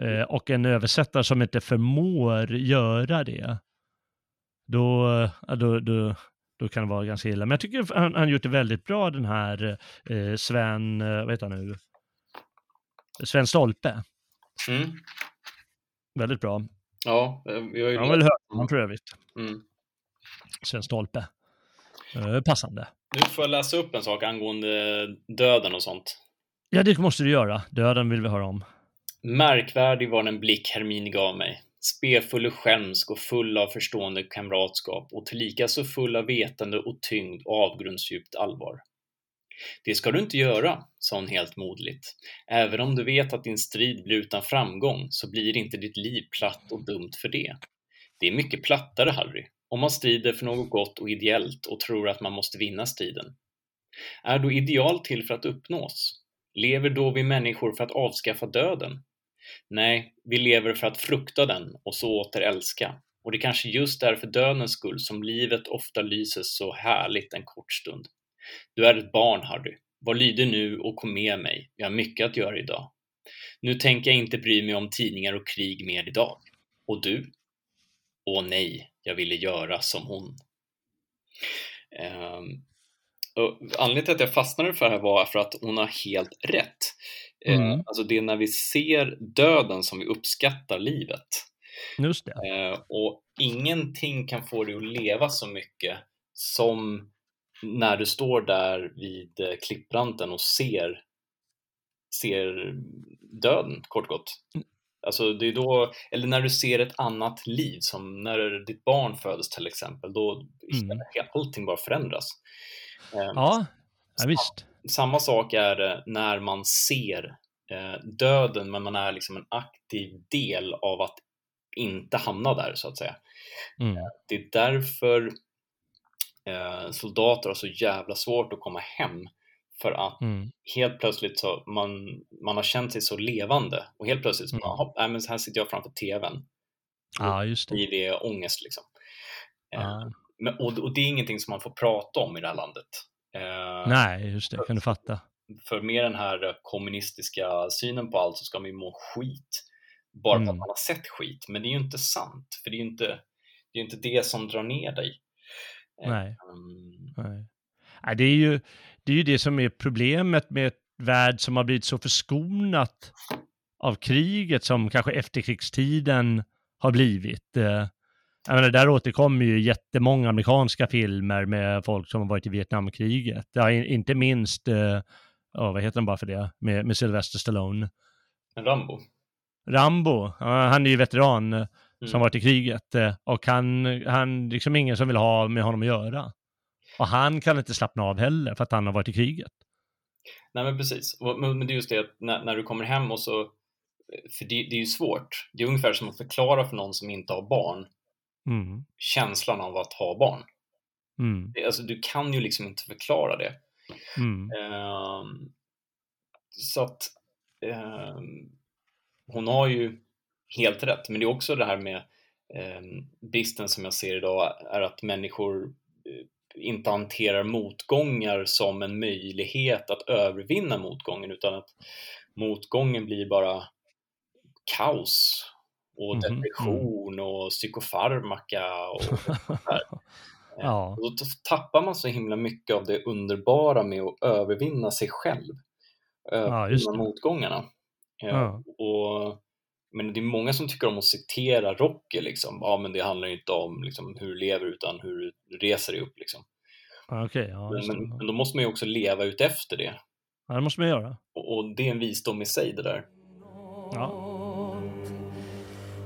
Eh, och en översättare som inte förmår göra det, då, då, då, då kan det vara ganska illa. Men jag tycker han, han gjort det väldigt bra den här eh, Sven, eh, vad heter han nu? Sven Stolpe. Mm. Väldigt bra. Ja, eh, vi har ju Jag har väl hört honom för övrigt. Mm. Sven Stolpe. Eh, passande. Nu får jag läsa upp en sak angående döden och sånt. Ja, det måste du göra. Döden vill vi höra om. Märkvärdig var den blick Hermine gav mig. Spefull och skämsk och full av förstående kamratskap och tillika så full av vetande och tyngd och avgrundsdjupt allvar. Det ska du inte göra, sa hon helt modligt. Även om du vet att din strid blir utan framgång så blir inte ditt liv platt och dumt för det. Det är mycket plattare, Harry, om man strider för något gott och ideellt och tror att man måste vinna striden. Är då ideal till för att uppnås? Lever då vi människor för att avskaffa döden? Nej, vi lever för att frukta den och så åter älska. Och det är kanske just är för dödens skull som livet ofta lyser så härligt en kort stund. Du är ett barn, Harry. Var lydig nu och kom med mig. Vi har mycket att göra idag. Nu tänker jag inte bry mig om tidningar och krig mer idag. Och du? Åh nej, jag ville göra som hon. Um, och anledningen till att jag fastnade för det här var för att hon har helt rätt. Eh, Mm. Alltså det är när vi ser döden som vi uppskattar livet. Just det. Eh, och ingenting kan få dig att leva så mycket som när du står där vid eh, klippbranten och ser, ser döden, kort och gott. Alltså det är då, eller när du ser ett annat liv, som när ditt barn föds till exempel, då Mm. allting bara förändras. Eh, Ja, ja visst. Samma sak är det när man ser eh, döden, men man är liksom en aktiv del av att inte hamna där, så att säga. Mm. Det är därför eh, soldater har så jävla svårt att komma hem. För att Mm. helt plötsligt så man, man har känt sig så levande och helt plötsligt så Mm. bara, "Hopp, nej, men här sitter jag framför TVn. Ja, just det. blir det ångest liksom. Eh, Ja. Men, och, och det är ingenting som man får prata om i det här landet. Eh, Nej, just det. Kan du fatta? För med den här kommunistiska synen på allt så ska man ju må skit. Bara för att Mm. man har sett skit. Men det är ju inte sant. För det är ju inte det, är inte det som drar ner dig. Eh, Nej. um, Nej. Nej, det, är ju, det är ju det som är problemet med ett värld som har blivit så förskonat av kriget som kanske efterkrigstiden har blivit. Eh, Jag menar, där återkommer ju jättemånga amerikanska filmer med folk som har varit i Vietnamkriget. Ja, in- inte minst, eh, ja, vad heter den bara för det, med, med Sylvester Stallone. Rambo. Rambo, ja, han är ju veteran eh, som Mm. varit i kriget eh, och han, han liksom ingen som vill ha med honom att göra. Och han kan inte slappna av heller för att han har varit i kriget. Nej men precis. Men men det är just det att när, när du kommer hem och så, för det, det är ju svårt. Det är ungefär som att förklara för någon som inte har barn Mm. känslan av att ha barn. Mm. Alltså du kan ju liksom inte förklara det. Mm. Ehm, så att ehm, hon har ju helt rätt, men det är också det här med um, bristen som jag ser idag är att människor eh, inte hanterar motgångar som en möjlighet att övervinna motgången utan att motgången blir bara kaos och Mhm, depression och psykofarmaka och där. Ja. Och då tappar man så himla mycket av det underbara med att övervinna sig själv. Övervinna just det. motgångarna. Eh, Ja. Och, men det är många som tycker om att citera Rocky, liksom. Ja, men det handlar ju inte om liksom, hur du lever utan hur du reser dig upp. Liksom. Ja, Okej, ja, Men, men, men då måste man ju också leva ut efter det. ja, det måste man göra. Och, och det är en visdom i sig det där. Ja.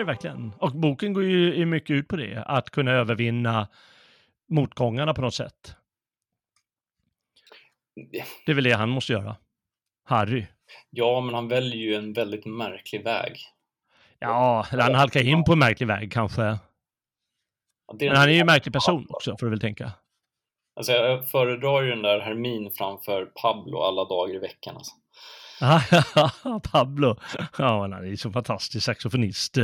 det verkligen. Och boken går ju mycket ut på det, att kunna övervinna motgångarna på något sätt. Det är väl det han måste göra. Harry. Ja, men han väljer ju en väldigt märklig väg. Ja, eller han halkar in på en märklig väg kanske. Ja, Men han är ju en märklig person också, får du väl tänka. Alltså, jag föredrar ju den där Hermin framför Pablo alla dagar i veckan. Alltså. Pablo. Ja, han är ju så fantastisk saxofonist.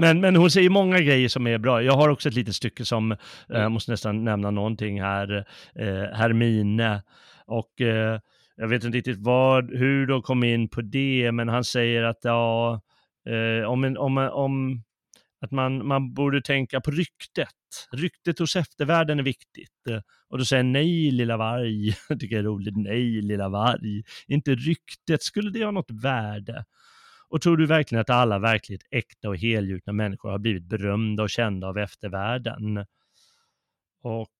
Men, men hon säger många grejer som är bra. Jag har också ett litet stycke som, eh, jag måste nästan nämna någonting här, eh, Hermine. Och eh, jag vet inte riktigt vad, hur de kom in på det, men han säger att ja, eh, om, en, om, om att man, man borde tänka på ryktet. Ryktet hos eftervärlden är viktigt. Och då säger nej lilla varg, jag tycker jag är roligt, nej lilla varg, inte ryktet, skulle det ha något värde? Och tror du verkligen att alla verkligt äkta och helgjutna människor har blivit berömda och kända av eftervärlden? Och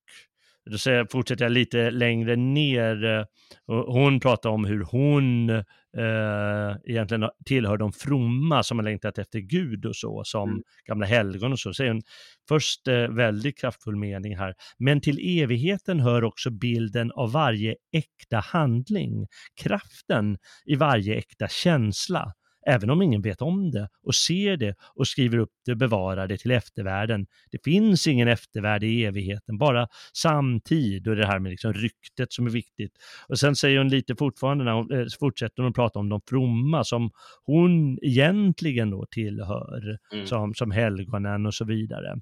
då fortsätter jag lite längre ner. Hon pratar om hur hon eh, egentligen tillhör de fromma som har längtat efter Gud och så, som Mm. gamla helgon och så. Säger hon först eh, väldigt kraftfull mening här. Men till evigheten hör också bilden av varje äkta handling, kraften i varje äkta känsla även om ingen vet om det och ser det och skriver upp det och bevarar det till eftervärlden. Det finns ingen eftervärld i evigheten, bara samtid och det här med liksom ryktet som är viktigt. Och sen säger hon lite fortfarande, när hon, eh, fortsätter hon prata om de fromma som hon egentligen då tillhör, Mm. som, som helgonen och så vidare.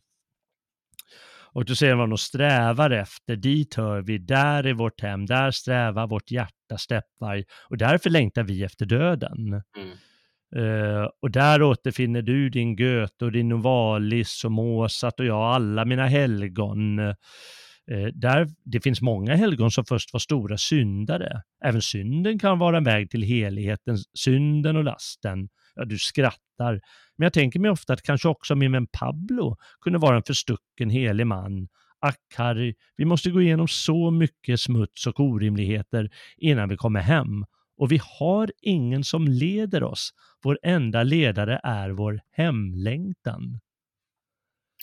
Och då säger man och strävar efter, dit hör vi, där är vårt hem, där strävar vårt hjärta steppvarg och därför längtar vi efter döden. Mm. Eh, och där återfinner du din Goethe och din Novalis och Mozart och jag, alla mina helgon. Eh, där, det finns många helgon som först var stora syndare. Även synden kan vara en väg till heligheten, synden och lasten. Ja, du skrattar. Men jag tänker mig ofta att kanske också min vän Pablo kunde vara en förstucken helig man. Ack Harry, vi måste gå igenom så mycket smuts och orimligheter innan vi kommer hem och vi har ingen som leder oss. Vår enda ledare är vår hemlängtan.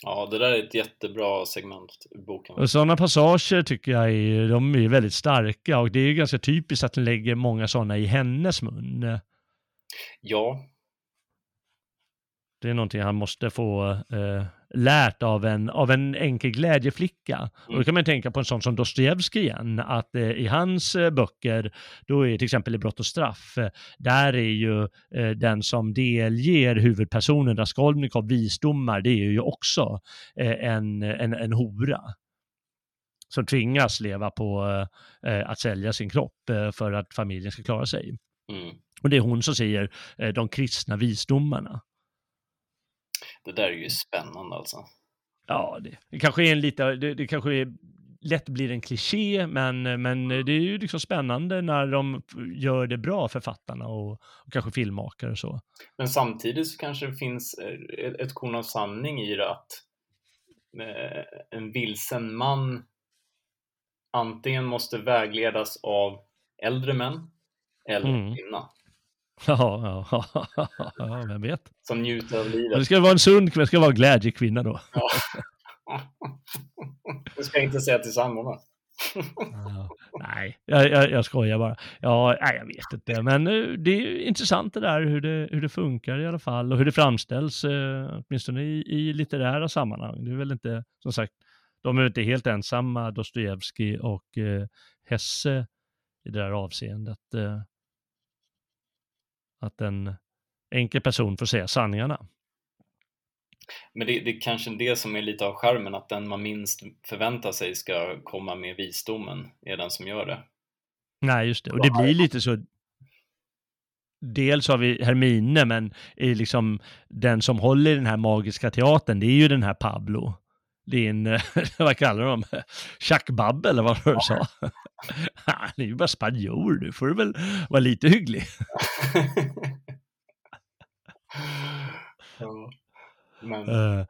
Ja, det där är ett jättebra segment i boken. Och sådana passager tycker jag är, de är väldigt starka och det är ju ganska typiskt att den lägger många sådana i hennes mun. Ja, Det är någonting han måste få eh, lärt av en, av en enkel glädjeflicka. Och då kan man tänka på en sån som Dostojevskij igen, att eh, i hans eh, böcker, då är till exempel i Brott och straff, eh, där är ju eh, den som delger huvudpersonen Raskolnikov visdomar, det är ju också eh, en, en, en hora. Som tvingas leva på eh, att sälja sin kropp för att familjen ska klara sig. mm. Och det är hon som säger de kristna visdomarna. Det där är ju spännande alltså. Ja, det, det kanske är en lite, det, det kanske är, lätt blir en kliché, men, men det är ju liksom spännande när de gör det bra, författarna och, och kanske filmmakare och så. Men samtidigt så kanske det finns eh, ett korn av sanning i det att eh, en vilsen man antingen måste vägledas av äldre män eller Mm. kvinna Ja, ja, ja, vem vet. som njuter av Men det livet. ska vara en sund kvinna, det ska vara en glädjekvinna då. Ja. Det ska inte säga till samborna. Ja, nej, jag, jag, jag skojar bara. Ja, nej, jag vet inte, men eh, det är ju intressant det där hur det, hur det funkar i alla fall och hur det framställs, eh, åtminstone i, i litterära sammanhang. Det är väl inte, som sagt, de är inte helt ensamma, Dostojevskij och eh, Hesse i det där avseendet. Eh, att en enkel person får säga sanningarna. Men det, det är kanske det som är lite av skärmen, att den man minst förväntar sig ska komma med visdomen är den som gör det. Nej, just det. Och det blir lite så. Dels har vi Hermine, men är liksom den som håller i den här magiska teatern, det är ju den här Pablo. Din, eh, vad kallar de? Tjackbabb eller vad du sa? Han är ju bara spanjor, nu får du väl vara lite hygglig. ja. Men, Eh,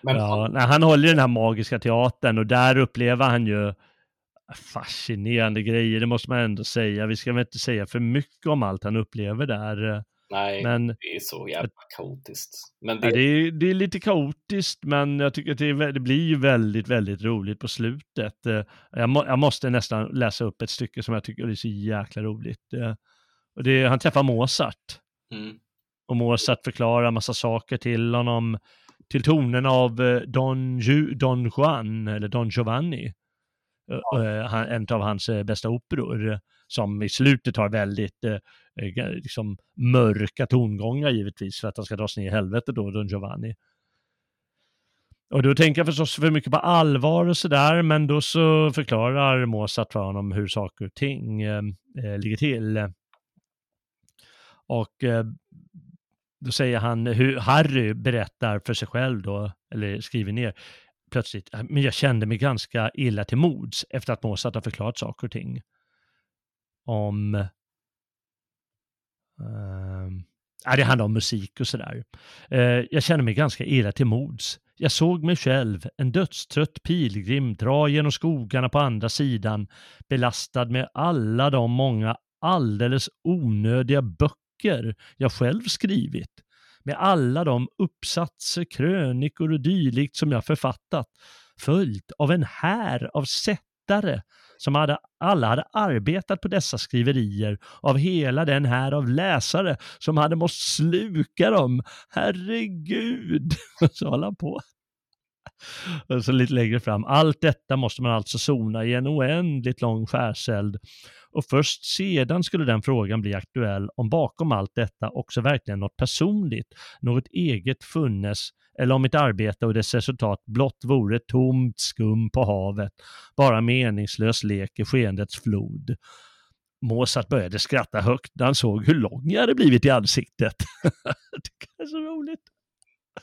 men ja, han håller i den här magiska teatern och där upplever han ju fascinerande grejer, det måste man ändå säga. Vi ska väl inte säga för mycket om allt han upplever där. Nej, Men det är så jävla kaotiskt. Men Ja, det, det, är, det är lite kaotiskt, men jag tycker att det, är, det blir ju väldigt, väldigt roligt på slutet. Eh, Jag, må, jag måste nästan läsa upp ett stycke som jag tycker är så jäkla roligt. Eh, Och det, han träffar Mozart mm, och Mozart förklarar massa saker till honom till tonen av eh, Don, Ju, Don Juan, eller Don Giovanni. Han- En av hans bästa operor, som i slutet har väldigt eh, eh liksom mörka tongångar givetvis, för att han ska dras ner i helvetet då, Don Giovanni. Och då tänker jag förstås för mycket på allvar och sådär, men då så förklarar Mozart för honom hur saker och ting eh, eh ligger till. Och eh, då säger han hur Harry berättar för sig själv då, eller skriver ner plötsligt, ah, men jag kände mig ganska illa till mods efter att Mozart har förklarat saker och ting. Om... ehm, det handlar om musik och sådär. Eh, jag känner mig ganska illa till mods. Jag såg mig själv, en dödstrött pilgrim, dra genom skogarna på andra sidan, belastad med alla de många alldeles onödiga böcker jag själv skrivit, med alla de uppsatser, krönikor och dylikt som jag författat, följt av en här av sätt sättare som hade, alla hade arbetat på dessa skriverier, av hela den här av läsare som hade måste sluka dem. Herregud! Så håller han på. Och så lite längre fram, allt detta måste man alltså sona i en oändligt lång skärseld och först sedan skulle den frågan bli aktuell om bakom allt detta också verkligen något personligt, något eget funnes eller om mitt arbete och dess resultat blott vore tomt skum på havet, bara meningslös lek i skeendets flod. Mozart började skratta högt när han såg hur lång jag hade blivit i ansiktet. Det är så roligt.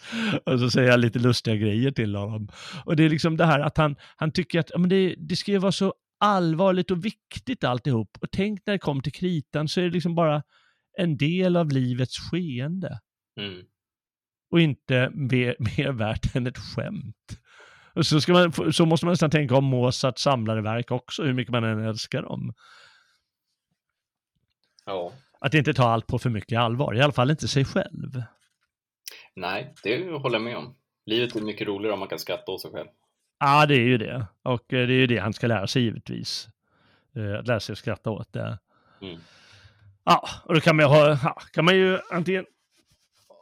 Och så säger jag lite lustiga grejer till honom. Och det är liksom det här att han, han tycker att ja, men det, det ska ju vara så allvarligt och viktigt alltihop. Och tänk när det kom till kritan så är det liksom bara en del av livets skeende. mm. Och inte mer, mer värt än ett skämt. Och så, ska man, så måste man nästan tänka om Mozarts samlade verk också, hur mycket man än älskar dem. Ja. Att inte ta allt på för mycket allvar, i alla fall inte sig själv. Nej, det håller jag med om. Livet är mycket roligare om man kan skratta åt sig själv. Ja, det är ju det. Och eh, det är ju det han ska lära sig givetvis. Eh, Att lära sig att skratta åt det. Mm. Ja, och då kan man ha, kan man ju antingen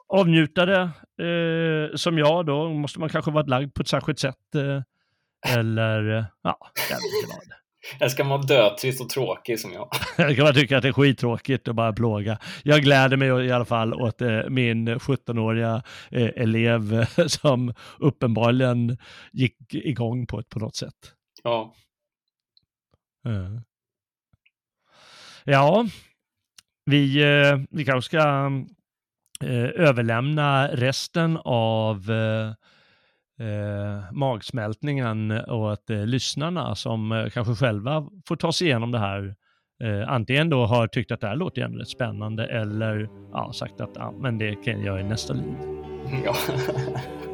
avnjuta det eh, som jag då, måste man kanske vara lagd på ett särskilt sätt. Eh, eller, eh, ja, jag vet inte vad. Eller ska man vara dötrist och tråkig som jag? Jag kan bara tycka att det är skittråkigt att bara plåga. Jag gläder mig i alla fall åt eh, min 17-åriga eh, elev som uppenbarligen gick igång på ett på något sätt. Ja, Eh. Ja, vi, vi kanske ska överlämna resten av eh, magsmältningen åt eh, lyssnarna som eh, kanske själva får ta sig igenom det här. Eh, antingen då har tyckt att det här låter ändå rätt spännande eller ja, sagt att ja, men det kan jag göra i nästa liv. ja.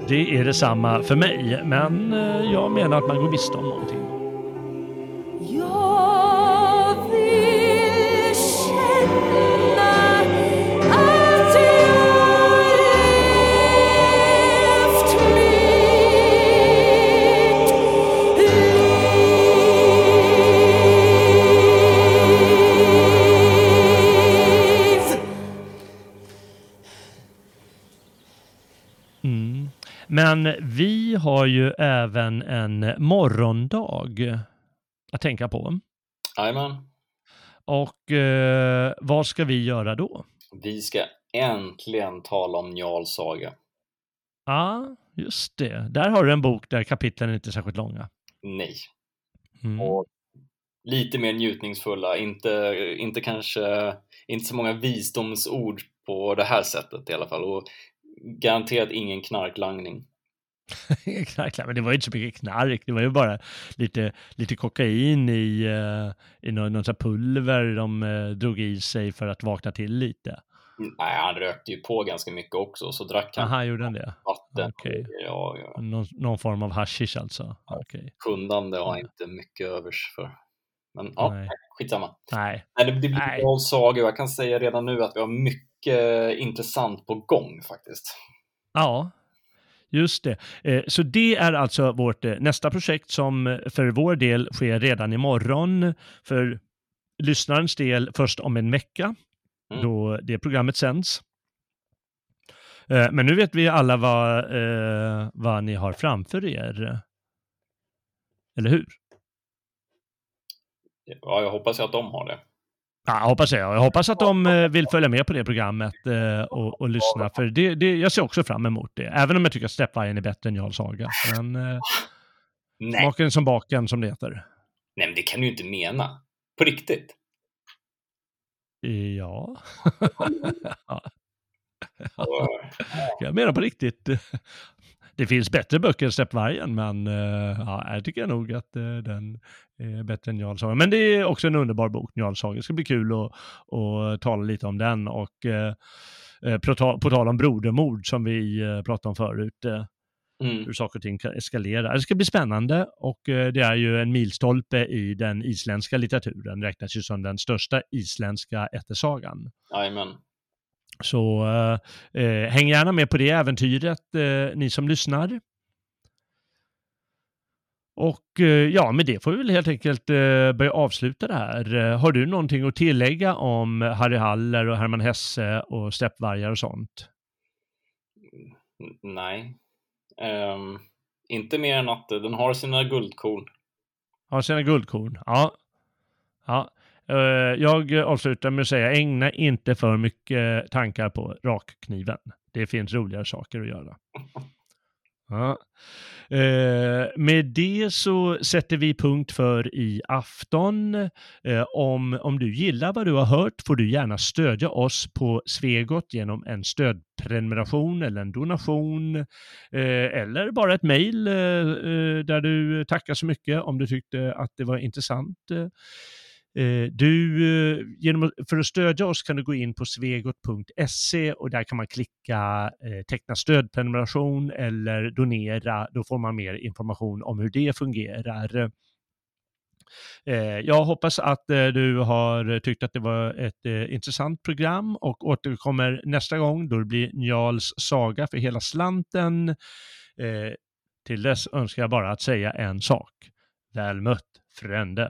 Det är detsamma för mig, men eh, jag menar att man går miste om någonting. Jag Men vi har ju även en morgondag att tänka på. Jajamän. Och eh, vad ska vi göra då? Vi ska äntligen tala om Njals saga. Ja, just det. Där har du en bok där kapitlen inte är särskilt långa. Nej. Mm. Och lite mer njutningsfulla, inte, inte kanske, inte så många visdomsord på det här sättet i alla fall. Och garanterat ingen knarklangning. knark, men det var ju inte så mycket knark. Det var ju bara lite, lite kokain i, uh, i någon, någon pulver de uh, drog i sig för att vakna till lite. Nej, han rökte ju på ganska mycket också, så drack han Aha, gjorde han det? vatten. Okej. Ja, ja. Någon, någon form av hashish alltså? Okej. Kundande har jag inte mycket övers för. Men ja, Nej. skitsamma. Nej. Nej, det blir Nej. Njals saga jag kan säga redan nu att vi har mycket intressant på gång faktiskt. Ja, just det. Eh, Så det är alltså vårt eh, nästa projekt som eh, för vår del sker redan imorgon. För lyssnarens del först om en vecka Mm. då det programmet sänds. Eh, Men nu vet vi alla vad, eh, vad ni har framför er. Eller hur? Ja, jag hoppas att de har det. Ja, jag hoppas jag. Jag hoppas att de eh, vill följa med på det programmet eh, och, och lyssna. För det, det, jag ser också fram emot det. Även om jag tycker att Steppvargen är bättre än Jarl Saga. Men eh, Nej. smaken som baken som det heter. Nej, men det kan du ju inte mena. På riktigt. Ja, Och, jag menar på riktigt. Det finns bättre böcker än Steppvargen, men eh, ja, jag tycker nog att eh, den är bättre än Jarl Saga. Men det är också en underbar bok, Jarl Saga. Det ska bli kul att, att tala lite om den. Och eh, eh, på, tal, om brodermord som vi eh, pratade om förut, eh, mm. hur saker och ting kan eskalera. Det ska bli spännande och det är ju en milstolpe i den isländska litteraturen. räknas ju som den största isländska ättesagan. Jajamän. Så eh, eh, häng gärna med på det äventyret, eh, ni som lyssnar. Och eh, ja, med det får vi väl helt enkelt eh, börja avsluta det här. Eh, har du någonting att tillägga om Harry Haller och Hermann Hesse och steppvargar och sånt? Nej. Ehm, inte mer än att den har sina guldkorn. Har sina guldkorn? Ja. ja. Eh, jag avslutar med att säga, ägna inte för mycket tankar på rakkniven. Det finns roligare saker att göra. Ja. Eh, med det så sätter vi punkt för i afton. Eh, om, om du gillar vad du har hört får du gärna stödja oss på Svegot genom en stödprenumeration eller en donation eh, eller bara ett mejl eh, eh, där du tackar så mycket om du tyckte att det var intressant. Eh, du, eh, genom, för att stödja oss kan du gå in på svegot.se och där kan man klicka eh, teckna stödprenumeration eller donera. Då får man mer information om hur det fungerar. Jag hoppas att du har tyckt att det var ett intressant program och återkommer nästa gång då det blir Njals saga för hela slanten. Till dess önskar jag bara att säga en sak. Väl mött, frände.